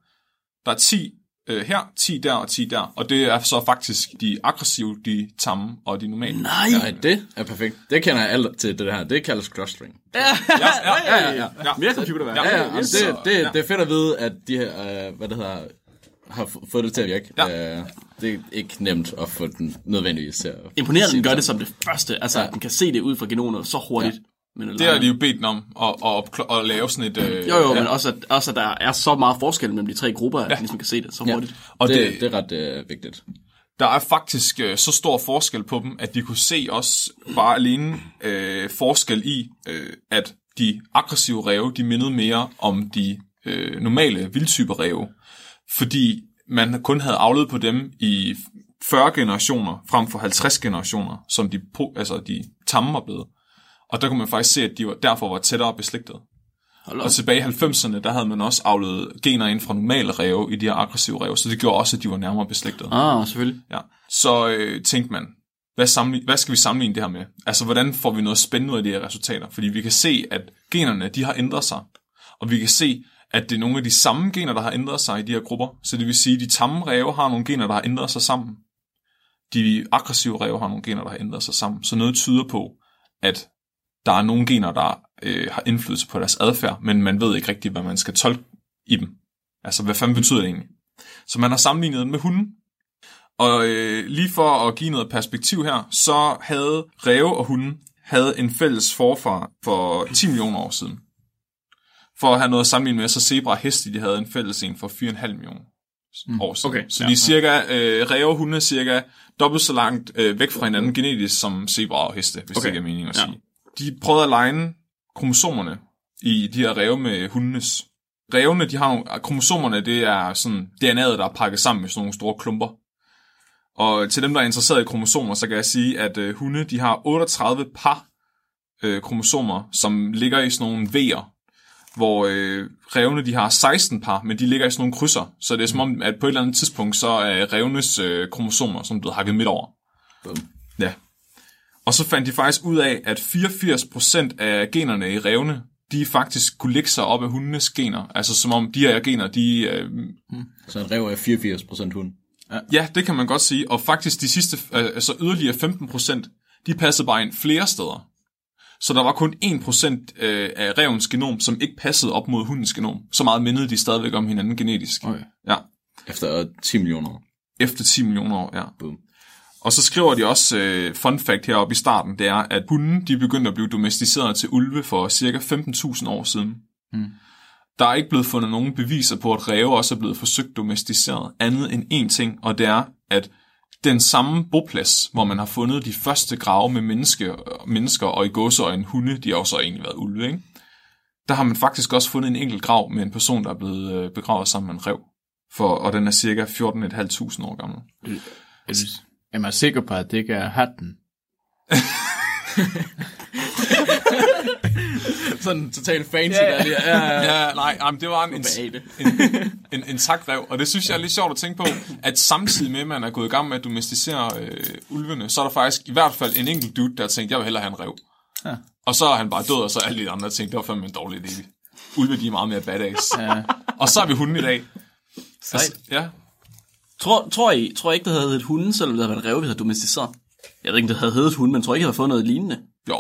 der er 10 øh, her, 10 der og 10 der. Og det er så faktisk de aggressive, de tamme og de normale. Nej. Nej, det er perfekt. Det kender jeg alt til det her. Det kaldes clustering. Ja, ja, ja, ja, ja. ja. Mere computerværk. Ja, Ja, ja, ja, altså det, det, det er fedt at vide, at de her, øh, hvad det hedder, har fået det til at virke. Ja. Øh, det er ikke nemt at få den nødvendigvis til at... Imponerende, den gør det som det første. Altså, ja. den kan se det ud fra genomet så hurtigt. Ja. Men Det har de jo bedt om at, at, at, at lave sådan et... Øh, Jo, jo, ja. men også at, også, at der er så meget forskel mellem de tre grupper, at ja. ligesom kan se det så Ja. hurtigt. Og det, det- det, er ret øh, vigtigt. Der er faktisk øh, så stor forskel på dem, at de kunne se også bare alene øh, forskel i, øh, at de aggressive ræve, de mindede mere om de øh, normale vildtype ræve. Fordi man kun havde avlet på dem i 40 generationer, frem for 50 generationer, som de, altså de tamme var blevet. Og der kunne man faktisk se, at de var, derfor var tættere beslægtet. Og tilbage i 90'erne, der havde man også avlet gener ind fra normale ræve i de her aggressive ræve, så det gjorde også, at de var nærmere beslægtet. Ah, selvfølgelig. Ja. Så øh, tænkte man, hvad, sammenlig- hvad skal vi sammenligne det her med? Altså, hvordan får vi noget spændende ud af de her resultater? Fordi vi kan se, at generne, de har ændret sig. Og vi kan se, at det er nogle af de samme gener, der har ændret sig i de her grupper. Så det vil sige, at de tamme ræve har nogle gener, der har ændret sig sammen. De aggressive ræve har nogle gener, der har ændret sig sammen. Så noget tyder på, at der er nogle gener, der øh, har indflydelse på deres adfærd, men man ved ikke rigtigt, hvad man skal tolke i dem. Altså, hvad fanden betyder det egentlig? Så man har sammenlignet den med hunden, og øh, lige for at give noget perspektiv her, så havde ræve og hunden havde en fælles forfar for 10 millioner år siden. For at have noget at sammenligne med, så zebra og heste, de havde en fælles en for 4,5 millioner år siden. Okay, så de er cirka, øh, ræve og hunde er cirka dobbelt så langt øh, væk fra hinanden genetisk som zebra og heste, hvis Okay, det ikke er mening at ja. De prøvede at legne kromosomerne i de her ræve med hundenes. Rævene, de har nogle, kromosomerne, det er sådan DNA'et, der er pakket sammen med sådan nogle store klumper. Og til dem, der er interesseret i kromosomer, så kan jeg sige, at øh, hunde, de har 38 par øh, kromosomer, som ligger i sådan nogle V'er, hvor øh, revne, de har 16 par, men de ligger i sådan nogle krydser. Så det er som om, at på et eller andet tidspunkt, så er revnes øh, kromosomer, som blevet hakket midt over. Bum. Ja. Og så fandt de faktisk ud af, at 84% af generne i revne, de faktisk kunne lægge sig op af hundenes gener. Altså som om de her gener, de... Øh, Så en rev er 84% hund. ja, det kan man godt sige. Og faktisk de sidste, øh, altså yderligere 15%, de passede bare ind flere steder. Så der var kun 1% øh, af revens genom, som ikke passede op mod hundens genom. Så meget mindede de stadigvæk om hinanden genetisk. Okay. Ja, Efter 10 millioner år. efter 10 millioner år, ja. Boom. Og så skriver de også, øh, fun fact heroppe i starten, det er, at hunden de begyndte at blive domesticeret til ulve for cirka 15.000 år siden. Mm. Der er ikke blevet fundet nogen beviser på, at ræve også er blevet forsøgt domesticeret, andet end én ting, og det er, at den samme boplads, hvor man har fundet de første grave med menneske, mennesker og i gåseøjne hunde, de har også egentlig været ulve, ikke? der har man faktisk også fundet en enkelt grav med en person, der er blevet øh, begravet sammen med en rev. For, og den er cirka 14.500 år gammel. Du, er man sikker på, at det ikke er hatten? Sådan totalt fancy ja, der lige. Ja, ja. Ja, nej, jamen, det var en, en, en, en, en takrev, og det synes jeg er lidt sjovt at tænke på, at samtidig med, at man er gået i gang med at domesticere øh, ulvene, så er der faktisk i hvert fald en enkelt dude, der har tænkt, jeg vil hellere have en rev. Ja. Og så er han bare død, og så er alle de andre tænkt, det var fandme en dårlig idé. Ulve, de er meget mere badass. Ja. Og så er vi hunden i dag. Altså, ja, Tror, tror, I, tror I ikke, det havde heddet hunden, selvom det havde været ræve, vi havde domesticeret? Jeg ved ikke, det havde heddet hunden, men tror I ikke, jeg havde fået noget lignende? jo.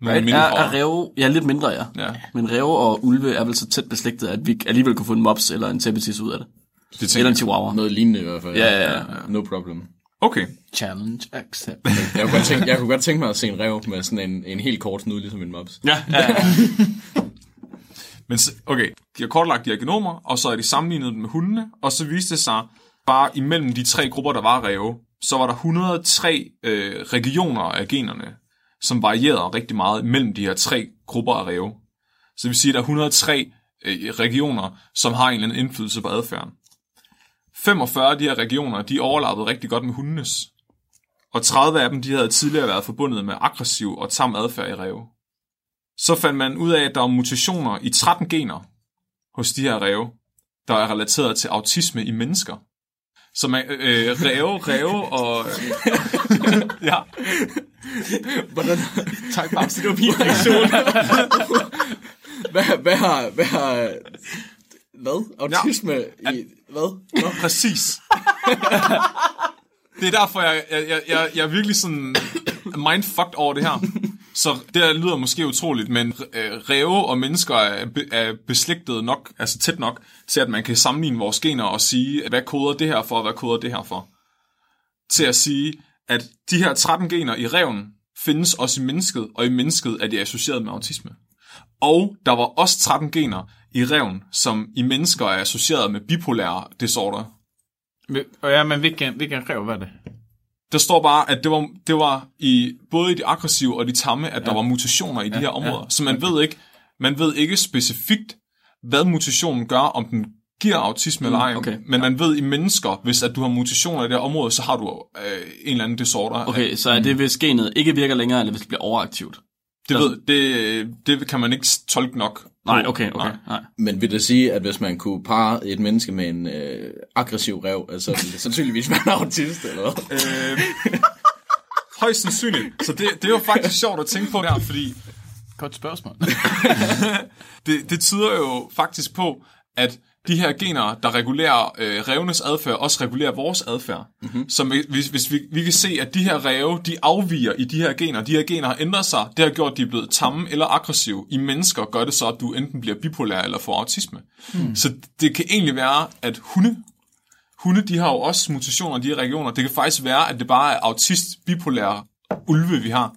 Nogle Er, mindre. er ræve, ja, lidt mindre, ja. Ja. Men ræve og ulve er vel så tæt beslægtet, at vi alligevel kunne få en mops eller en teppetis ud af det. Det Eller en chihuahua. Noget lignende i hvert fald. Ja, ja, ja. No problem. Okay. Challenge accept. Jeg kunne, godt tænke, jeg kunne godt tænke mig at se en rev med sådan en, en helt kort snude, ligesom en mops. Ja, ja, ja. Men okay, de har kortlagt de her genomer, og så er de sammenlignet dem med hundene, og så viste det sig, bare imellem de tre grupper, der var ræve, så var der 103 øh, regioner af generne, som varierede rigtig meget mellem de her tre grupper af ræve. Så det vil sige, at der er 103 øh, regioner, som har en eller anden indflydelse på adfærden. 45 af de her regioner, de overlappede rigtig godt med hundenes. Og 30 af dem, de havde tidligere været forbundet med aggressiv og tam adfærd i ræve. så fandt man ud af, at der var mutationer i 13 gener hos de her ræve, der er relateret til autisme i mennesker. Så man, øh, ræve, ræve og... ja, Hvordan, Tak, Bamse, det var min reaktion. hvad, hvad har... Hvad har hvad? Autisme ja. i... Hvad? Nå. præcis. det er derfor, jeg, jeg, jeg, jeg, jeg er virkelig sådan mindfucked over det her. Så det lyder måske utroligt, men øh, ræve og mennesker er, er beslægtet nok, altså tæt nok, til at man kan sammenligne vores gener og sige, hvad koder det her for, og hvad koder det her for. Til at sige, at de her 13 gener i reven findes også i mennesket, og i mennesket er de associeret med autisme. Og der var også 13 gener i reven, som i mennesker er associeret med bipolære disorder. Og ja, men hvilken, hvilken rev var det? Der står bare, at det var, det var i både i de aggressive og de tamme, at ja. der var mutationer i de her områder. ja. Så man ved ikke, man ved ikke specifikt, hvad mutationen gør, om den giver autisme eller ej. okay. Men man ved i mennesker, hvis at du har mutationer i det her område, så har du øh, en eller anden disorder. Okay, så er det, hvis genet ikke virker længere, eller hvis det bliver overaktivt? Det, ved, det, det kan man ikke tolke nok. Nej, okay, okay. Nej. Men vil det sige, at hvis man kunne parre et menneske med en øh, aggressiv rev, altså ville det sandsynligvis være en autist, eller hvad? Øh, højst sandsynligt. Så det, det er jo faktisk sjovt at tænke på der, fordi Godt spørgsmål. det, det tyder jo faktisk på, at de her gener, der regulerer øh, revnes adfærd, også regulerer vores adfærd. Mm-hmm. Så hvis, hvis vi, vi kan se, at de her ræve, de afviger i de her gener, de her gener har ændret sig, det har gjort, at de er blevet tamme eller aggressive. I mennesker gør det så, at du enten bliver bipolær eller får autisme. Mm. Så det kan egentlig være, at hunde, hunde, de har jo også mutationer i de her regioner. Det kan faktisk være, at det bare er autist, bipolære ulve, vi har.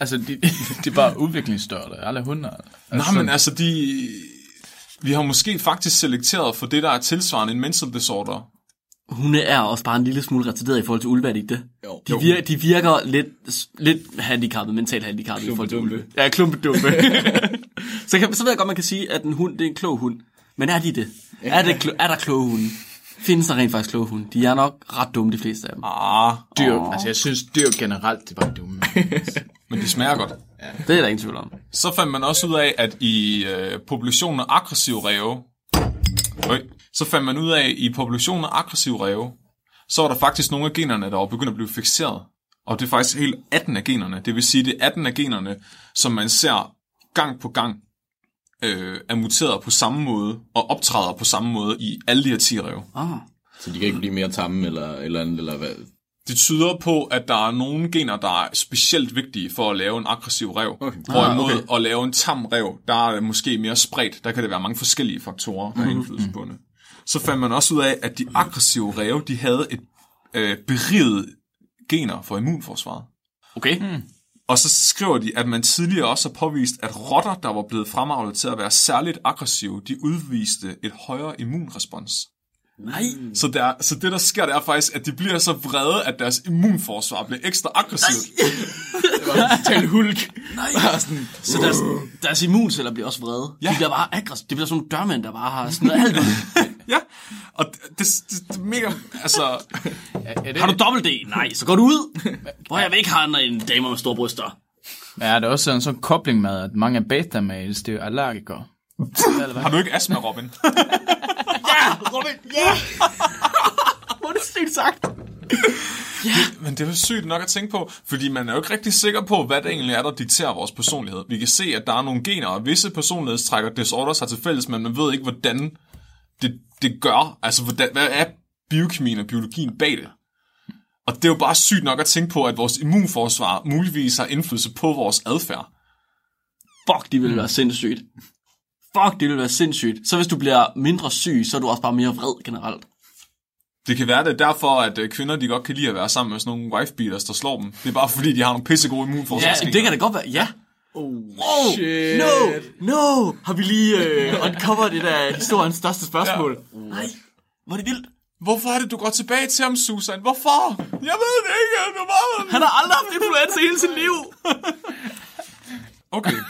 altså, de, de er bare udviklingsstørte, alle hunde. Nej, men altså, de... Vi har måske faktisk selekteret for det, der er tilsvarende en mental disorder. Hunde er også bare en lille smule retarderet i forhold til ulve, er de ikke det? Jo. De, virker, de virker lidt, lidt handicappet, mentalt handicappet i forhold til ulve. Ja, klumpedumpe. så, kan, så ved jeg godt, man kan sige, at en hund, det er en klog hund. Men er de det? Er, det klo, er der kloge hunde? Findes der rent faktisk kloge hunde? De er nok ret dumme, de fleste af dem. Ah, dyr. Oh. Altså, jeg synes, dyr generelt, det var dumme. men de smager godt. Det er der ingen tvivl om. Så fandt man også ud af, at i øh, populationen af aggressive ræve, øj, så fandt man ud af, at i populationen af aggressive ræve, så var der faktisk nogle af generne, der var begyndt at blive fixeret. Og det er faktisk helt 18 af generne. Det vil sige, det er 18 af generne, som man ser gang på gang øh, er muteret på samme måde, og optræder på samme måde i alle de her 10 ræve. Ah. Så de kan ikke blive mere tamme, eller, eller andet, eller hvad? Det tyder på, at der er nogle gener, der er specielt vigtige for at lave en aggressiv rev. Okay. Hvorimod Ah, okay. at lave en tam rev, der er måske mere spredt. Der kan det være mange forskellige faktorer, der har indflydelse på det. Så fandt man også ud af, at de aggressive ræve, de havde et øh, beriget gener for immunforsvaret. Okay. Mm. Og så skriver de, at man tidligere også har påvist, at rotter, der var blevet fremavlet til at være særligt aggressive, de udviste et højere immunrespons. Nej. Så, der, så det, der sker, det er faktisk, at de bliver så vrede, at deres immunforsvar bliver ekstra aggressivt. Tal hulk. Nej. Så deres, deres immunceller bliver også vrede. Ja. De bliver bare aggressive. Det bliver sådan nogle dørmænd, der bare har sådan noget alt ud. Ja, og det, det, det, det er mega, altså, er, er det, Har du dobbelt D? Nej, så går du ud. Hvor jeg vil ikke have end damer med store bryster. Ja, der er også en sådan kobling med, at mange beta-males, det er jo allergikere. Har du ikke astma, Robin? Ja, Robin, ja! Hvor er det sygt sagt. Men det er jo sygt nok at tænke på, fordi man er jo ikke rigtig sikker på, hvad det egentlig er, der dikterer vores personlighed. Vi kan se, at der er nogle gener, og visse personlighedstrækker disorders har til fælles, men man ved ikke, hvordan det, det gør. Altså, hvordan, hvad er biokemien og biologien bag det? Og det er jo bare sygt nok at tænke på, at vores immunforsvar muligvis har indflydelse på vores adfærd. Fuck, det ville være sindssygt. Fuck, det ville være sindssygt. Så hvis du bliver mindre syg, så er du også bare mere vred generelt. Det kan være, det er derfor, at øh, kvinder de godt kan lide at være sammen med sådan nogle wifebeaters, der slår dem. Det er bare fordi, de har nogle pissegode Ja, immunforsvarsgener. det kan da godt være. Ja. Oh, Oh, shit. no, no. Har vi lige øh, uncovered det der historiens største spørgsmål? Ja. Nej, hvor er det vildt. Hvorfor er det, du går tilbage til ham, Susan? Hvorfor? Jeg ved det ikke. Det var... Han har aldrig haft influenza hele sit liv. Okay.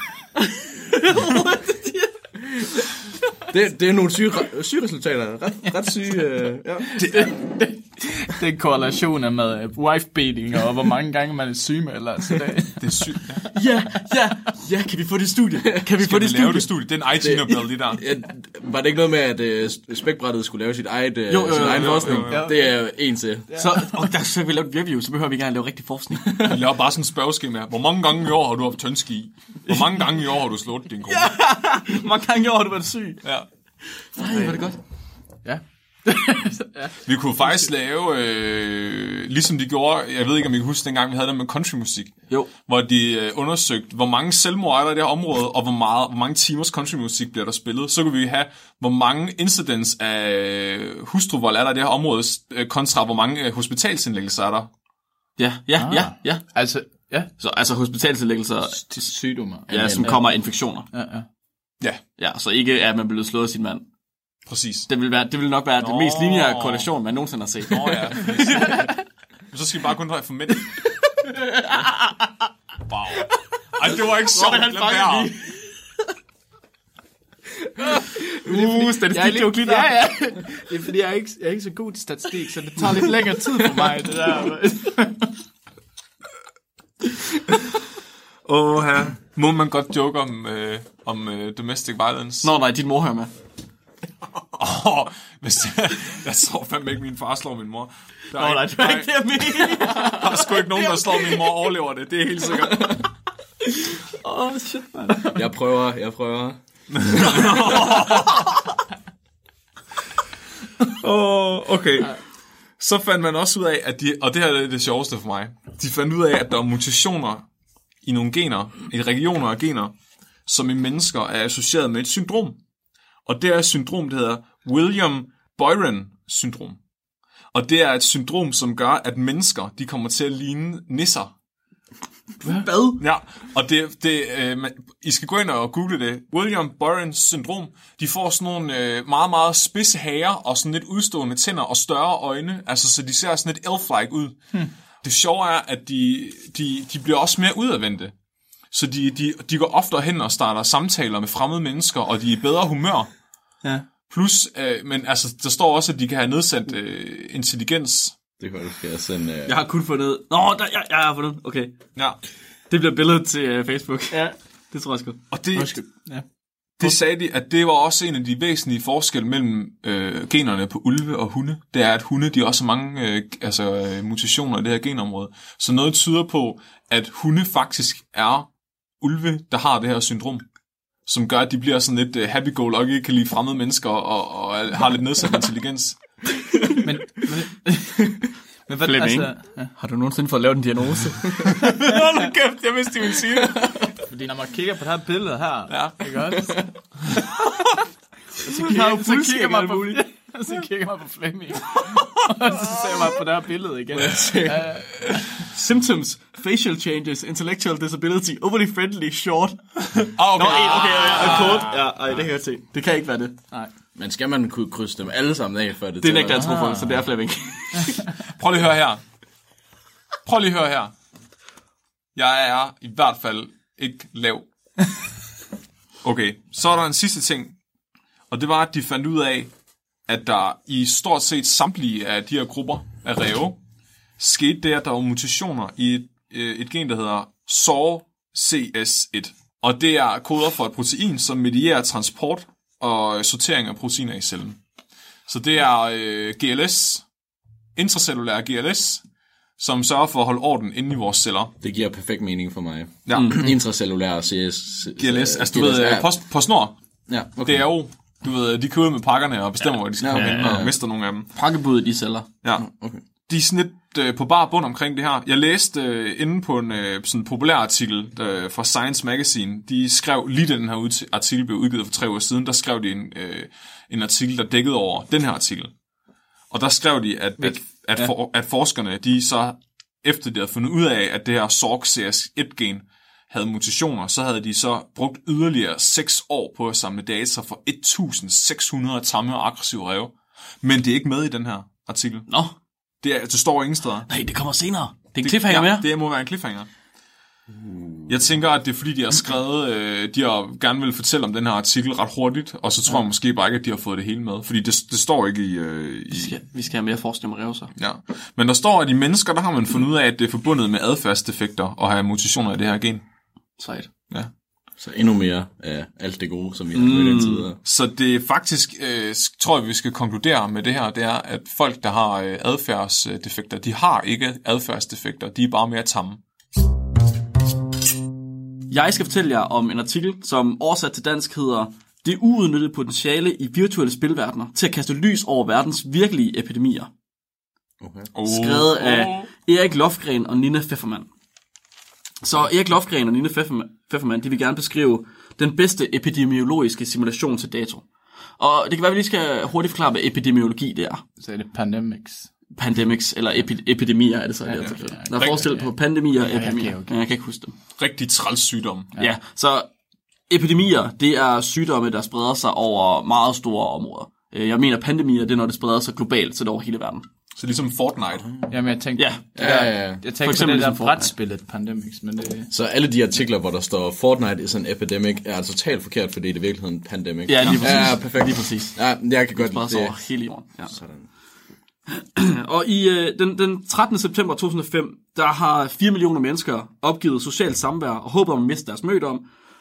Det, det er nogle syge, syge resultater. Ret, ret syge, øh, ja. Det er korrelationer med øh, wife-beating, og hvor mange gange man er syg med, eller så det. Det er sygt. Ja. Ja, ja, ja, kan vi få det studie? Kan vi få Skal vi det lave studie? det studie? Det er en IT-nobel, lige der. Ja, var det ikke noget med, at øh, spækbrættet skulle lave sit eget, øh, Jo, jo, sin egen jo, forskning? jo, jo. Det er en til. Så, og der skal vi lave et review, så behøver vi ikke engang lave rigtig forskning. Vi laver bare sådan en spørgeskema. Hvor mange gange i år har du haft tyndski? Hvor mange gange i år har du slået din kone? Hvor mange gange i år har du været syg? Ja. Nej, var det godt. Ja. Vi kunne faktisk lave, øh, ligesom de gjorde, jeg ved ikke, om I kan huske dengang, vi havde det med countrymusik. Jo. Hvor de øh, undersøgte, hvor mange selvmord er der i det her område, og hvor, meget, hvor mange timers countrymusik bliver der spillet. Så kunne vi have, hvor mange incidents af hustruvold er der i det her område, øh, kontra hvor mange øh, hospitalsindlæggelser er der. Ja, ja, ja, ja. Altså, ja, Så altså hospitalsindlæggelser, til sygdomme. ja, som kommer af infektioner. Ja, ja. Ja, Ja, så ikke at man blev slået af sin mand. Præcis. Det vil, være, det vil nok være den Nå. mest lineære korrelation, man nogensinde har set. Nå ja. Men så skal vi bare kun have for mænd. Wow. Ej, det var ikke sjovt. Robin, han være. lige. Uh, statistik joke lige der. Ja, ja. Det er fordi, jeg er, ikke, jeg er ikke så god til statistik, så det tager lidt længere tid for mig, det der. Åh, her. Må man godt joke om, øh, om øh, domestic violence? Nå nej, din mor hører med. Åh, hvis det, jeg tror fandme ikke, min far slår min mor. Der er, Nå ikke, der, ikke det, jeg mente. der er sgu ikke nogen, der slår min mor og overlever det. Det er helt sikkert. Åh, oh, shit, man. Jeg prøver, jeg prøver. Oh, okay. Så fandt man også ud af, at de, og det her er det sjoveste for mig, de fandt ud af, at der er mutationer i nogle gener, i regioner af gener, som i mennesker er associeret med et syndrom. Og det er et syndrom, der hedder William Byron syndrom. Og det er et syndrom, som gør, at mennesker, de kommer til at ligne nisser. Hvad? Ja, og det, det, øh, man, I skal gå ind og google det. William Byron syndrom. De får sådan nogle øh, meget, meget spidse hager og sådan lidt udstående tænder og større øjne. Altså, så de ser sådan lidt elf-like ud. Hmm. Det sjove er, at de, de, de bliver også mere udadvendte. Så de, de, de går oftere hen og starter samtaler med fremmede mennesker, og de er i bedre humør. Ja. Plus, øh, men altså, der står også, at de kan have nedsat øh, intelligens. Det kan jeg skal sende... Øh... Jeg har kun fundet... Nå, der, jeg, jeg har fundet... Okay. Ja. Det bliver billedet til uh, Facebook. Ja. Det tror jeg sgu. Og det, Ja. Det sagde de, at det var også en af de væsentlige forskelle mellem øh, generne på ulve og hunde. Det er, at hunde de har også mange øh, altså, øh, mutationer i det her genområde. Så noget tyder på, at hunde faktisk er ulve, der har det her syndrom. Som gør, at de bliver sådan lidt øh, happy-go-lucky, kan lide fremmede mennesker og, og har lidt nedsat intelligens. Men, men, men hvad, Flemming. altså, ja, Har du nogensinde fået lavet en diagnose? Hold kæft, jeg vidste, de ville sige det. fordi når man kigger på det her billede her, Ja. ikke også? så kigger, så kigger man på, så kigger man på Flemming. og så ser man på det her billede igen. Ja, Symptoms, facial changes, intellectual disability, overly friendly, short. Ah, okay. Nå, en, okay, ja, ja, kort. Ja, ej, det kan jeg se. Det kan ikke være det. nej. Men skal man kunne krydse dem alle sammen af, før det Det nægter jeg tro på, så det er Flemming. Prøv lige at høre her. Prøv lige at høre her. Jeg er i hvert fald ikke lav. Okay, så er der en sidste ting. Og det var, at de fandt ud af, at der i stort set samtlige af de her grupper af ræve, skete det, at der var mutationer i et, øh, et gen, der hedder SORCS1. Og det er koder for et protein, som medierer transport og sortering af proteiner i cellen. Så det er øh, GLS, intracellulær GLS, som sørger for at holde orden inde i vores celler. Det giver perfekt mening for mig. Ja. Intracellulær CS... GLS, altså du ved, ja. øh, på, på snor, Ja, okay. det er jo, du ved, de kører ud med pakkerne og bestemmer, ja. hvor de skal Ja, komme okay. hen, Ja, og ja. mister nogle af dem. Pakkebuddet i celler. Ja. okay. De er sådan lidt øh, på bar bund omkring det her. Jeg læste øh, inde på en øh, sådan populær artikel øh, fra Science Magazine. De skrev lige den her ud- artikel blev udgivet for tre uger siden, der skrev de en, øh, en artikel, der dækkede over den her artikel. Og der skrev de, at, at, at, for, at forskerne, de så, efter de havde fundet ud af, at det her SORC-CS1-gen havde mutationer, så havde de så brugt yderligere 6 år på at samle data for 1600 tamme og aggressive ræve. Men det er ikke med i den her artikel. Nå, Det, er, det står ingen steder. nej, det kommer senere. Det er en cliffhanger ja, mere. det må være en cliffhanger. Jeg tænker, at det er fordi, de har skrevet, øh, de har gerne vil fortælle om den her artikel ret hurtigt, og så tror jeg måske bare ikke, at de har fået det hele med, fordi det, det står ikke i... Øh, i Vi skal, vi skal have mere forskning om revser. ja. Men der står, at i mennesker, der har man fundet ud af, at det er forbundet med adfærdsdefekter at have mutationer af det her gen. Sejt. Ja. Så endnu mere af alt det gode, som vi har mødt indtil videre. Så det er faktisk, øh, tror jeg, vi skal konkludere med det her, det er, at folk, der har øh, adfærdsdefekter, de har ikke adfærdsdefekter, de er bare mere tamme. Jeg skal fortælle jer om en artikel, som oversat til dansk hedder Det uudnyttede potentiale i virtuelle spilverdener til at kaste lys over verdens virkelige epidemier. Okay. Oh. Skrevet af Erik Lofgren og Nina Pfeffermann. Så Erik Lofgren og Nina Pfeffermann, Pfeffermann de vil gerne beskrive den bedste epidemiologiske simulation til dato. Og det kan være, at vi lige skal hurtigt forklare, hvad epidemiologi det er. Så er det pandemics. Pandemics, eller epi- epidemier er det så i det her tilfælde. Der er forskel på pandemier og Ja, okay, epidemier. okay. Ja, jeg kan ikke huske dem. Rigtig træls sygdom. Ja. ja, så epidemier, det er sygdomme, der spreder sig over meget store områder. Øh, Jeg mener, pandemier, det er, når det spreder sig globalt, så det er over hele verden. Så ligesom Fortnite. Jamen, jeg tænkte, Ja, Ja, ja, ja. jeg tænkte For på det der ligesom brætspillet Pandemics, men det... Så alle de artikler, hvor der står Fortnite is an epidemic, er totalt forkert, fordi det er i virkeligheden en pandemic. Ja, lige præcis. Ja, perfekt. Lige præcis. Ja, jeg kan godt lide det. over hele jorden. Ja. Sådan. Og i øh, den, den 13. september 2005, der har 4 millioner mennesker opgivet socialt samvær og håber om at miste deres mødom.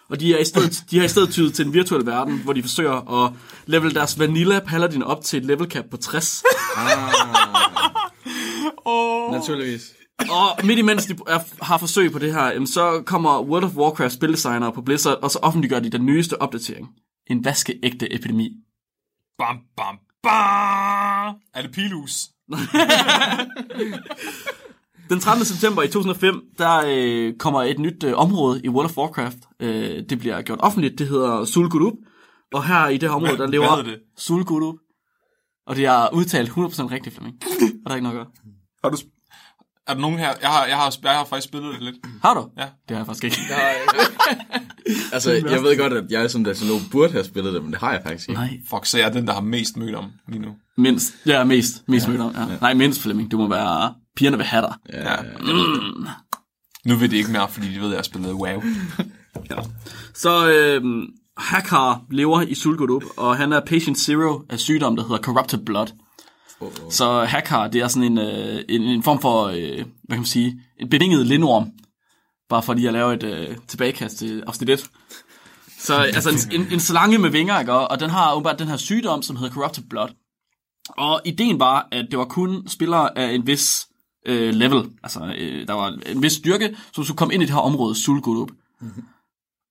Og de, er i stedet, de har i stedet tydet til en virtuel verden, hvor de forsøger at level deres Vanilla Paladin op til et level cap på 60. Naturligvis. Og midt imens de er, har forsøg på det her, så kommer World of Warcraft spildesignere på Blizzard, og så offentliggør de den nyeste opdatering. En vaskeægte epidemi. Bam, bam, bam! Er det pilus? Den 13. september i 2005, der øh, kommer et nyt øh, område i World of Warcraft. Øh, det bliver gjort offentligt, det hedder Sul'Gurub. Og her i det her område, der lever hvad. Og det er udtalt 100% rigtigt, Flemming. Og der er ikke noget at gøre. Har du... sp- Er der nogen her? Jeg har, jeg har, jeg har faktisk spillet det lidt. Har du? Ja. Det har jeg faktisk ikke. Altså, jeg ved godt, at jeg som datalog burde have spillet det, men det har jeg faktisk ikke. Nej. Fuck, så jeg er den, der har mest mødt om lige nu. Mindst. Ja, mest. Mest ja. mødt om, ja. Nej, mindst, Flemming. Du må være... Pigerne vil have dig. Ja, Nu ved de ikke mere, fordi de ved, at jeg har spillet WoW. Så øh, Hakar lever i Sul'Gurub, og han er patient zero af sygdom, der hedder corrupted blood. Oh, oh. Så Hakar, det er sådan en, øh, en, en form for, øh, hvad kan man sige, en bevinget lindorm. Bare for lige at lave et øh, tilbagekast til afsnit 1. Så altså en, en, en slange med vinger, ikke? Og og den har åbenbart den her sygdom, som hedder corrupted blood. Og ideen var, at det var kun spillere af en vis øh, level, altså øh, der var en vis styrke, som skulle komme ind i det her område, Sul'Gurub.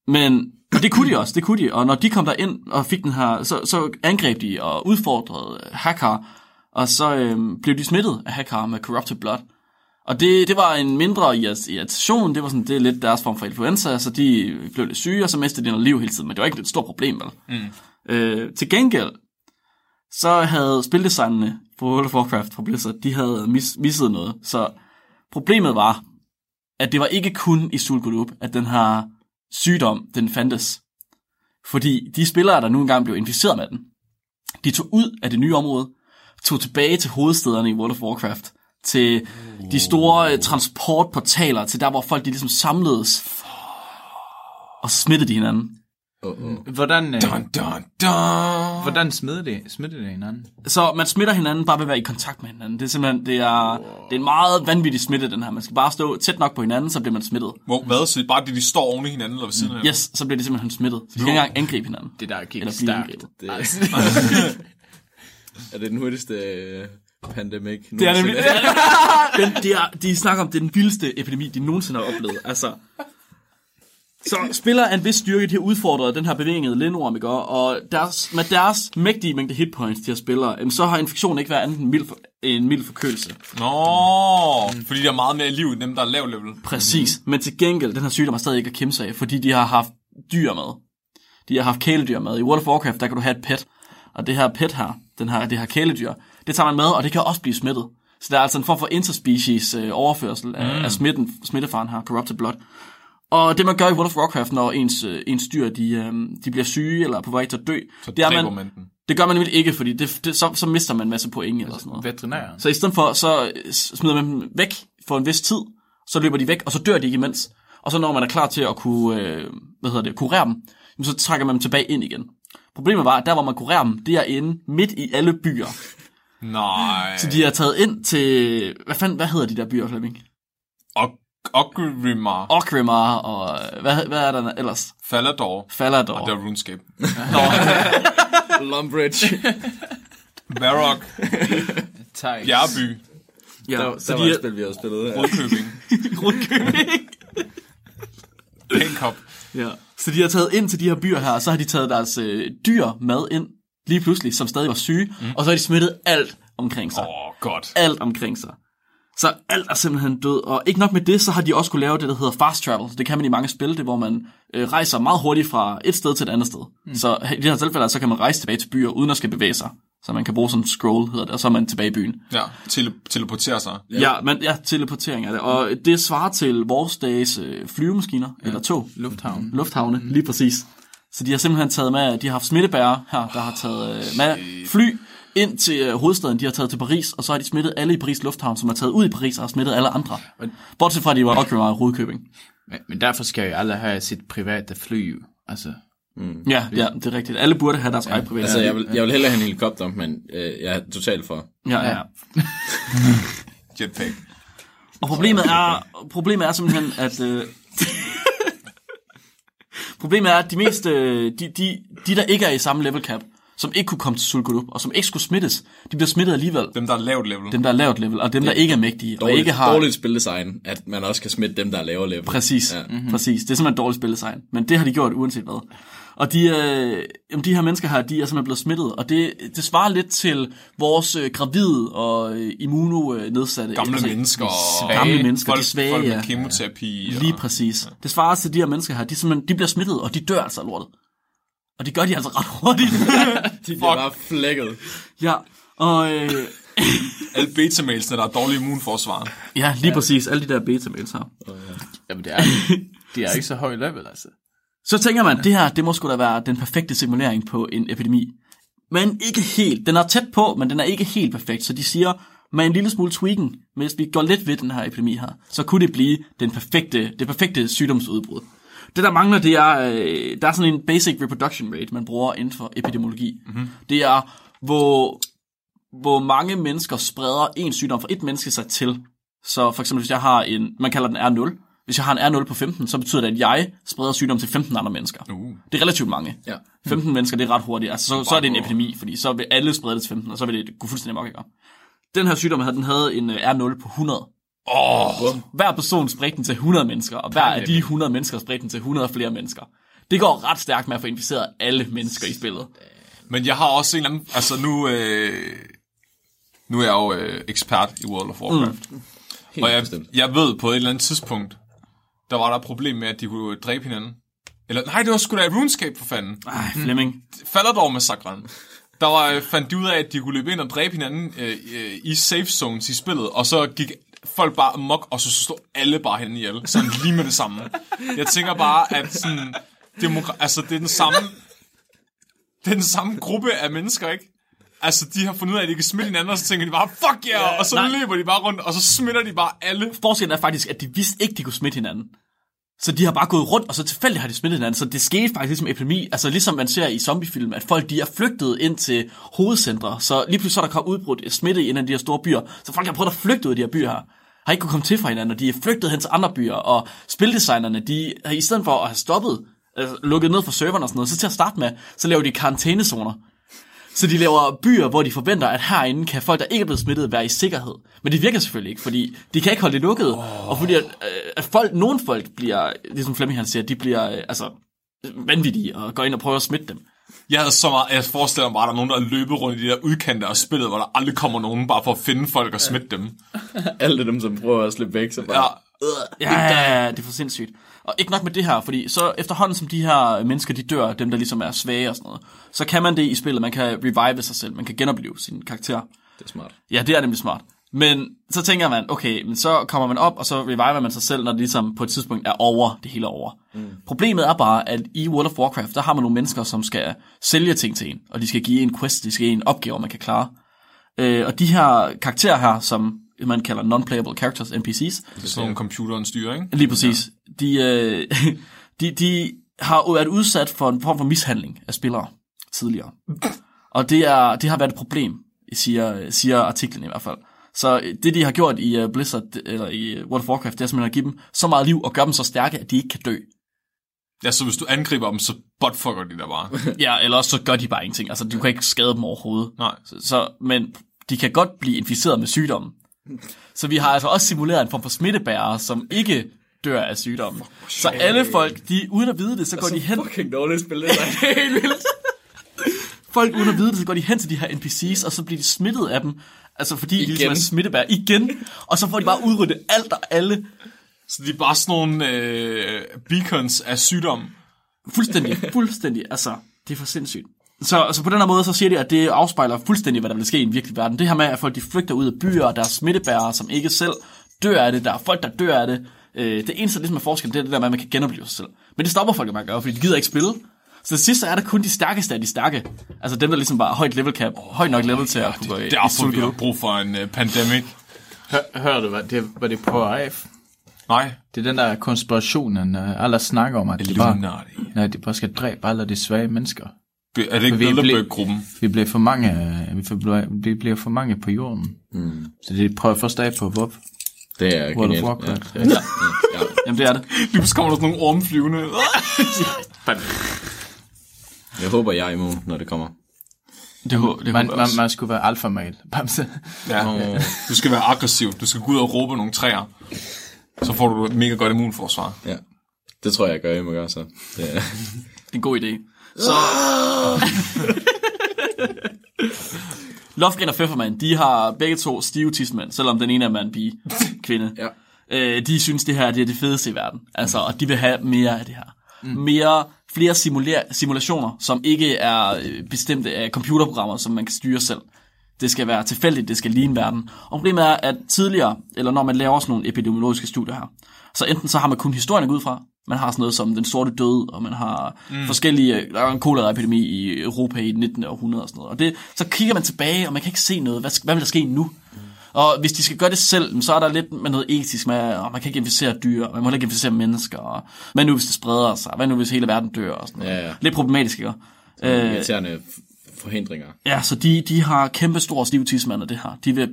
Men og det kunne de også, det kunne de. Og når de kom der ind og fik den her, så, så angreb de og udfordrede Hakar, og så øhm, blev de smittet af Hakar med Corrupted Blood. Og det, det var en mindre irrit- irritation, det var sådan, det er lidt deres form for influenza, så de blev lidt syge, og så mistede de noget liv hele tiden, men det var ikke et stort problem, vel? Mm. Øh, til gengæld, så havde spildesignerne World of Warcraft fra Blizzard, de havde mis- misset noget. Så problemet var, at det var ikke kun i Sul'Gurub, at den her sygdom, den fandtes. Fordi de spillere, der nu engang blev inficeret med den, de tog ud af det nye område, tog tilbage til hovedstederne i World of Warcraft, til de store øh, transportportaler, til der, hvor folk de ligesom samledes, og smittede de hinanden. Oh, oh. Hvordan, øh, Dun, dun, dun. hvordan smider det, smider det hinanden? Så man smitter hinanden bare ved at være i kontakt med hinanden. Det er simpelthen, det er, det er en meget vanvittig smitte, den her. Man skal bare stå tæt nok på hinanden, så bliver man smittet. Hvor, hvad? Så bare det, de står oven i hinanden, eller ved siden af? Yes, så bliver de simpelthen smittet. Så de kan ikke engang angribe hinanden. Det der Eller blive stærkt. Det, er det den hurtigste øh, pandemic Det er nemlig, nogensinde? den, de, er, de snakker om, det er den vildeste epidemi, de nogensinde har oplevet. Altså, så spiller en vis styrke, de har udfordret den her bevægede lindorm, ikke? og deres, med deres mægtige mængde hitpoints, de her spillere, så har infektionen ikke været andet end mild for, en mild forkølelse. Nå, fordi der er meget mere liv end dem, der er lav level. Præcis. Men til gengæld, den her sygdom er stadig ikke at kæmpe sig af, fordi de har haft dyr med. De har haft kæledyr med. I World of Warcraft, der kan du have et pet. Og det her pet her, den her, det her kæledyr, det tager man med, og det kan også blive smittet. Så der er altså en form for interspecies øh, overførsel af, mm. af smitten, smittefaren her, corrupted blood. Og det man gør i World of Warcraft, når ens, øh, ens dyr de, øh, de bliver syge eller er på vej til at dø, Så det, er man, man det gør man nemlig ikke, fordi det, det, så, så mister man en masse point eller sådan noget. Veterinær. Så i stedet for, så øh, smider man dem væk for en vis tid, så løber de væk, og så dør de ikke imens. og så når man er klar til at kunne, øh, hvad hedder det, kurere dem, så trækker man dem tilbage ind igen. Problemet var, at der hvor man kurerer dem, det er inde midt i alle byer. Nej. Så de er taget ind til, hvad fanden, hvad hedder de der byer, Flemming? Og Ogrimmar. Orgrimmar og, hvad, hvad er der ellers? Falador. Falador. Og det er RuneScape. Lumbridge. Varrock. Thijs. Bjergby. ja, Der, så der de var et spil, vi havde spillet. Ja. Rudkøbing. Rundkøbing. Pænkop. Ja. Så de har taget ind til de her byer her, og så har de taget deres øh, dyr mad ind, lige pludselig, som stadig var syge, mm. og så har de smittet alt omkring sig. Åh, oh, godt. Alt omkring sig. Så alt er simpelthen død, og ikke nok med det, så har de også kunne lave det, der hedder fast travel. Det kan man i mange spil, det hvor man øh, rejser meget hurtigt fra et sted til et andet sted. Mm. Så i det her tilfælde, så kan man rejse tilbage til byer, uden at skal bevæge sig. Så man kan bruge sådan en scroll, hedder det, og så er man tilbage i byen. Ja, tele- teleportere sig. Ja, ja men ja, teleportering er det. Og det svarer til vores dages øh, flyvemaskiner, ja. eller tog. Lufthavn. lufthavne, lige præcis. Så de har simpelthen taget med, de har haft smittebærere her, der har taget øh, med fly ind til øh, hovedstaden, de har taget til Paris, og så har de smittet alle i Paris Lufthavn, som er taget ud i Paris og har smittet alle andre. Bortset fra, at de var Ockrimar og Rudkøbing. Men, men derfor skal jo alle have sit private fly. Altså, Ja, ja, det er rigtigt. Alle burde have deres eget private. Altså, jeg vil, jeg vil hellere have en helikopter, men øh, jeg er totalt for. ja, ja. Jetpack. Og problemet er, problemet er simpelthen, at... Øh, problemet er, at de mest, øh, de, de, de, der ikke er i samme level cap, som ikke kunne komme til Sulgulup, og som ikke skulle smittes, de bliver smittet alligevel. Dem, der er lavt level. Dem, der er lavt level, og dem, der ikke er mægtige, og Dårligt, ikke har... dårligt spildesign, at man også kan smitte dem, der er lavere level. Præcis, Ja. ja. mm-hmm. præcis. Det er simpelthen dårligt spilledesign. Men det har de gjort uanset hvad. Og de, øh, jamen, de her mennesker her, de er simpelthen blevet smittet. Og det, det svarer lidt til vores øh, gravide og øh, immuno-nedsatte. Gamle mennesker. og Gamle mennesker, folk, de svage, folk med ja. kemoterapi. Lige og, præcis. Det svarer til de her mennesker her. De, simpelthen, de bliver smittet, og de dør altså lortet. Og det gør de altså ret hurtigt. De bliver bare flækket. ja, og øh, Alle betamalsene, der er dårlige immunforsvar. ja, lige præcis. Alle de der beta-mails her. jamen det er, de er ikke så høj level, altså. Så tænker man, det her, det må sgu da være den perfekte simulering på en epidemi. Men ikke helt. Den er tæt på, men den er ikke helt perfekt. Så de siger, med en lille smule tweaking, hvis vi går lidt ved den her epidemi her, så kunne det blive den perfekte, det perfekte sygdomsudbrud. Det der mangler, det er, øh, der er sådan en basic reproduction rate, man bruger inden for epidemiologi. Mm-hmm. Det er, hvor, hvor mange mennesker spreder en sygdom fra et menneske sig til. Så for eksempel, hvis jeg har en, man kalder den R0, hvis jeg har en R0 på 15, så betyder det, at jeg spreder sygdom til 15 andre mennesker. Uh. Det er relativt mange. Ja. 15 mennesker, det er ret hurtigt. Altså, så, så er det en epidemi, fordi så vil alle sprede det til 15, og så vil det gå fuldstændig mok, ikke? Den her sygdom, her, den havde en øh, R0 på 100. Åh, Hver person spredte den til 100 mennesker, og hver af de 100 mennesker spredte den til 100 flere mennesker. Det går ret stærkt med at få inficeret alle mennesker i spillet. Men jeg har også en eller anden... Altså nu... Øh, nu er jeg jo øh, ekspert i World of Warcraft. Mm. Helt Og jeg, bestemt. jeg ved på et eller andet tidspunkt, der var der et problem med, at de kunne dræbe hinanden. Eller nej, det var sgu da i RuneScape for fanden. Ej, Flemming. Falador massakren. Der var, øh, fandt de ud af, at de kunne løbe ind og dræbe hinanden øh, øh, i safe zones i spillet, og så gik folk bare amok, og så stod alle bare henne ihjel. Sådan lige med det samme. Jeg tænker bare, at sådan, demokra- altså, det er den samme, det er den samme gruppe af mennesker, ikke? Altså, de har fundet ud af, at de kan smitte hinanden, og så tænker de bare, fuck yeah, yeah og så nej. løber de bare rundt, og så smitter de bare alle. Forskellen er faktisk, at de vidste ikke, de kunne smitte hinanden. Så de har bare gået rundt, og så tilfældigt har de smittet hinanden. Så det skete faktisk ligesom epidemi. Altså ligesom man ser i zombiefilm, at folk de er flygtet ind til hovedcentre. Så lige pludselig så er der kommet udbrudt smitte i en af de her store byer. Så folk har prøvet at flygte ud af de her byer her. Har ikke kunne komme til fra hinanden, og de er flygtet hen til andre byer. Og spildesignerne, de har i stedet for at have stoppet, altså, lukket ned for serverne og sådan noget, så til at starte med, så laver de karantænezoner. Så de laver byer, hvor de forventer, at herinde kan folk, der ikke er blevet smittet, være i sikkerhed. Men det virker selvfølgelig ikke, fordi de kan ikke holde det lukket. Oh. Og fordi at, øh, at folk, nogle folk bliver, ligesom Flemming han siger, de bliver øh, altså, vanvittige og går ind og prøver at smitte dem. Jeg havde så meget, jeg forestiller mig bare, at der er nogen, der løber rundt i de der udkanter af spillet, hvor der aldrig kommer nogen, bare for at finde folk og smitte dem. Alle dem, som prøver at slippe væk, så bare... Ja, Ja, ja, ja, det er for sindssygt. Og ikke nok med det her, fordi så efterhånden som de her mennesker, de dør, dem der ligesom er svage og sådan noget, så kan man det i spillet, man kan revive sig selv, man kan genopleve sin karakter. Det er smart. Ja, det er nemlig smart. Men så tænker man, okay, men så kommer man op, og så reviver man sig selv, når det ligesom på et tidspunkt er over, det hele er over. Mm. Problemet er bare, at i World of Warcraft, der har man nogle mennesker, som skal sælge ting til en, og de skal give en quest, de skal give en opgave, man kan klare. Øh, og de her karakterer her, som man kalder non-playable characters, NPC's. Sådan nogle computeren styrer, ikke? Lige præcis. De, øh, de, de har været udsat for en form for mishandling af spillere tidligere. Og det, er, det har været et problem, siger, siger artiklen i hvert fald. Så det, de har gjort i uh, Blizzard, eller i World of Warcraft, det er simpelthen at give dem så meget liv og gøre dem så stærke, at de ikke kan dø. Ja, så hvis du angriber dem, så buttfucker de der bare. Ja, eller også så gør de bare ingenting. Altså, du kan ikke skade dem overhovedet. Nej. Så, så, men de kan godt blive inficeret med sygdommen. Så vi har altså også simuleret en form for smittebærere, som ikke dør af sygdommen. Så alle folk, de uden at vide det, så går de hen... Fucking dårligt spil, det der. helt vildt. Folk uden at vide det, så går de hen til de her NPC's, og så bliver de smittet af dem. Altså fordi igen. de ligesom er smittebær igen. Og så får de bare udryddet alt og alle. Så de er bare sådan nogle øh, beacons af sygdom. Fuldstændig, fuldstændig. Altså, det er for sindssygt. Så altså på den her måde, så siger de, at det afspejler fuldstændig, hvad der vil ske i en virkelig verden. Det her med, at folk de flygter ud af byer, og der er smittebærere, som ikke selv dør af det. Der er folk, der dør af det. Øh, det eneste, der ligesom er forskel, det er det der med, at man kan genopleve sig selv. Men det stopper folk jo med at gøre, fordi de gider ikke spille. Så sidst så er der kun de stærkeste af de stærke. Altså dem, der ligesom bare højt level cap, højt nok level til at kunne gå i, Det i er derfor, vi har brug for en uh, pandemic. Hør, hør du, hvad det, hvad det på AF? Nej. Det er den der konspirationen, uh, alle snakker om, at de bare, nej, de bare skal dræbe alle de svage mennesker. Be- Er det ikke Vi Bilderberg-gruppen? Vi bliver for mange, øh, vi, får, vi bliver for mange på jorden. Mm. Så de prøver først af på WoW. Det er World of genialt. Warcraft. Ja, ja, ja. Jamen det er det. Lige pludselig kommer der sådan nogle ormflyvende. Jeg håber, jeg er immun, når det kommer. Det, hå- det Man, man, man skulle være alfamal. Bamse. Ja. Du skal være aggressiv. Du skal gå ud og råbe nogle træer. Så får du et mega godt immunforsvar. Ja. Det tror jeg, jeg gør, jeg må gøre så. Det er... Det er en god idé. Så... Lofgren og Pfefferman, de har begge to stive tidsmænd, selvom den ene er mand, pige, kvinde. Ja. Øh, de synes, det her det er det fedeste i verden. Altså, og de vil have mere af det her. Mere, flere simuler- simulationer, som ikke er øh, bestemte af computerprogrammer, som man kan styre selv. Det skal være tilfældigt, det skal ligne verden. Og problemet er, at tidligere, eller når man laver sådan nogle epidemiologiske studier her, så enten så har man kun historien ud fra, man har sådan noget som den sorte død, og man har mm. forskellige, der var en koleraepidemi i Europa i 19. århundrede og sådan noget. Og det, så kigger man tilbage, og man kan ikke se noget, hvad, hvad vil der ske nu? Og hvis de skal gøre det selv, så er der lidt med noget etisk med, at man kan ikke inficere dyr, man må ikke inficere mennesker, og hvad nu hvis det spreder sig, hvad nu hvis hele verden dør, og sådan noget. Ja, ja. Lidt problematisk, ikke? Øh, Irriterende forhindringer. ja, så de, de har kæmpe store stive tidsmænd af det her. De vil,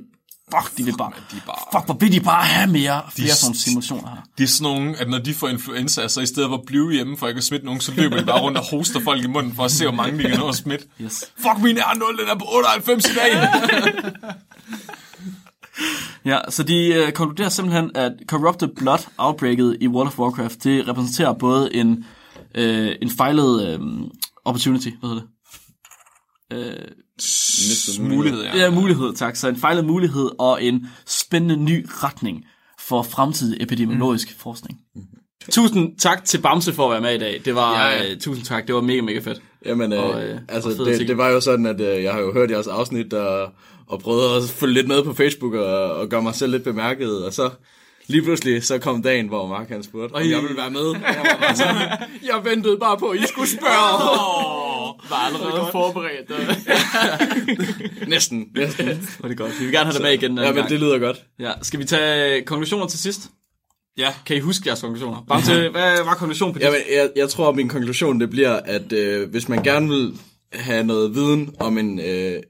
fuck, de vil bare, de er bare- fuck, hvor vil de bare have mere, flere De- sådan simulationer her. Det er sådan nogle, at når de får influenza, så i stedet for at blive hjemme for ikke at smitte nogen, så løber de bare rundt og hoster folk i munden for at se, hvor mange de kan nå at smitte. Yes. Fuck, min R0, den er på 98 i dag. Ja, så de øh, konkluderer simpelthen, at Corrupted Blood outbreaket i World of Warcraft, det repræsenterer både en, øh, en fejlet øh, opportunity, hvad hedder det? Øh, Mulighed, ja. ja, mulighed, tak. Så en fejlet mulighed og en spændende ny retning for fremtidig epidemiologisk mm. forskning. Tusind tak til Bamse for at være med i dag. Det var, Ja, ja. Uh, tusind tak, det var mega, mega fedt. Jamen, øh, Og, øh, altså, og fede det, det var jo sådan, at øh, jeg har jo hørt jeres afsnit, og, og prøvet at følge lidt med på Facebook, og, og gøre mig selv lidt bemærket, og så lige pludselig, så kom dagen, hvor Mark han spurgte, om jeg ville være med. Og Jeg, bare ventede bare på, at I skulle spørge. Var allerede forberedt. næsten, næsten. var det godt. Vi vil gerne have dig med igen. Ja, men det lyder godt. Ja, skal vi tage konklusioner til sidst? Ja. Kan I huske jeres konklusioner? Bamse, hvad var konklusionen på det? Jamen, jeg, jeg tror, at min konklusion det bliver, at øh, hvis man gerne vil have noget viden om en, øh,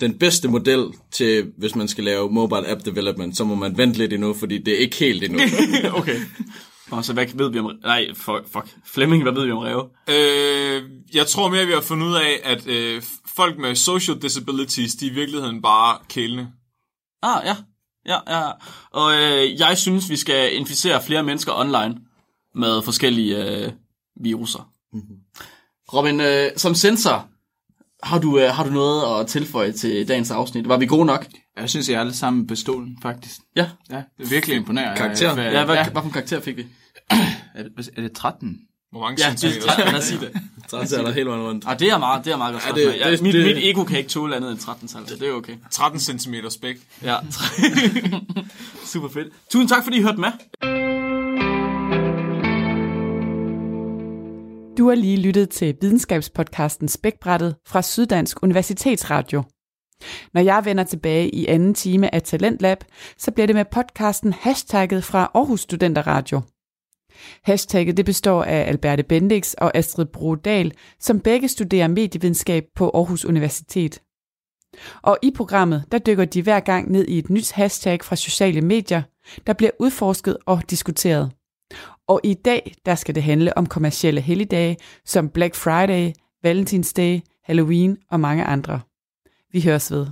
den bedste model til, hvis man skal lave mobile app development, så må man vente lidt endnu, fordi det er ikke helt endnu. okay. Og så hvad ved vi om... Nej, fuck. fuck. Flemming, hvad ved vi om Ræve? Øh, jeg tror mere, vi har fundet ud af, at øh, folk med social disabilities, de er i virkeligheden bare kælende. Ah, ja. Ja, ja. Og øh, jeg synes, vi skal inficere flere mennesker online med forskellige øh, viruser. Mm-hmm. Robin, øh, som sensor, har du, øh, har du noget at tilføje til dagens afsnit? Var vi gode nok? Jeg synes, jeg er alle sammen på stolen, faktisk. Ja. Ja, det er virkelig imponerende. Karakter? Ja, hvad, ja. hvad for en karakter fik vi? Er, det, er det 13? Hvor mange Ja, det centimeter? er 13, lad os sige det. Så er der hele vejen rundt. Ah, det er meget, det er meget godt. Ja, det- det, ja, det- mit, det- mit ego kan ikke tåle andet end 13 tal, det er okay. 13 cm spæk. Ja. Super fedt. Tusind tak, fordi I hørte med. Du har lige lyttet til videnskabspodcasten Spækbrættet fra Syddansk Universitetsradio. Når jeg vender tilbage i anden time af Talentlab, så bliver det med podcasten Hashtagget fra Aarhus Studenter Radio. Hashtagget det består af Alberte Bendix og Astrid Brodal, som begge studerer medievidenskab på Aarhus Universitet. Og i programmet, der dykker de hver gang ned i et nyt hashtag fra sociale medier, der bliver udforsket og diskuteret. Og i dag, der skal det handle om kommercielle helligdage som Black Friday, Valentinsdag, Halloween og mange andre. Vi høres ved.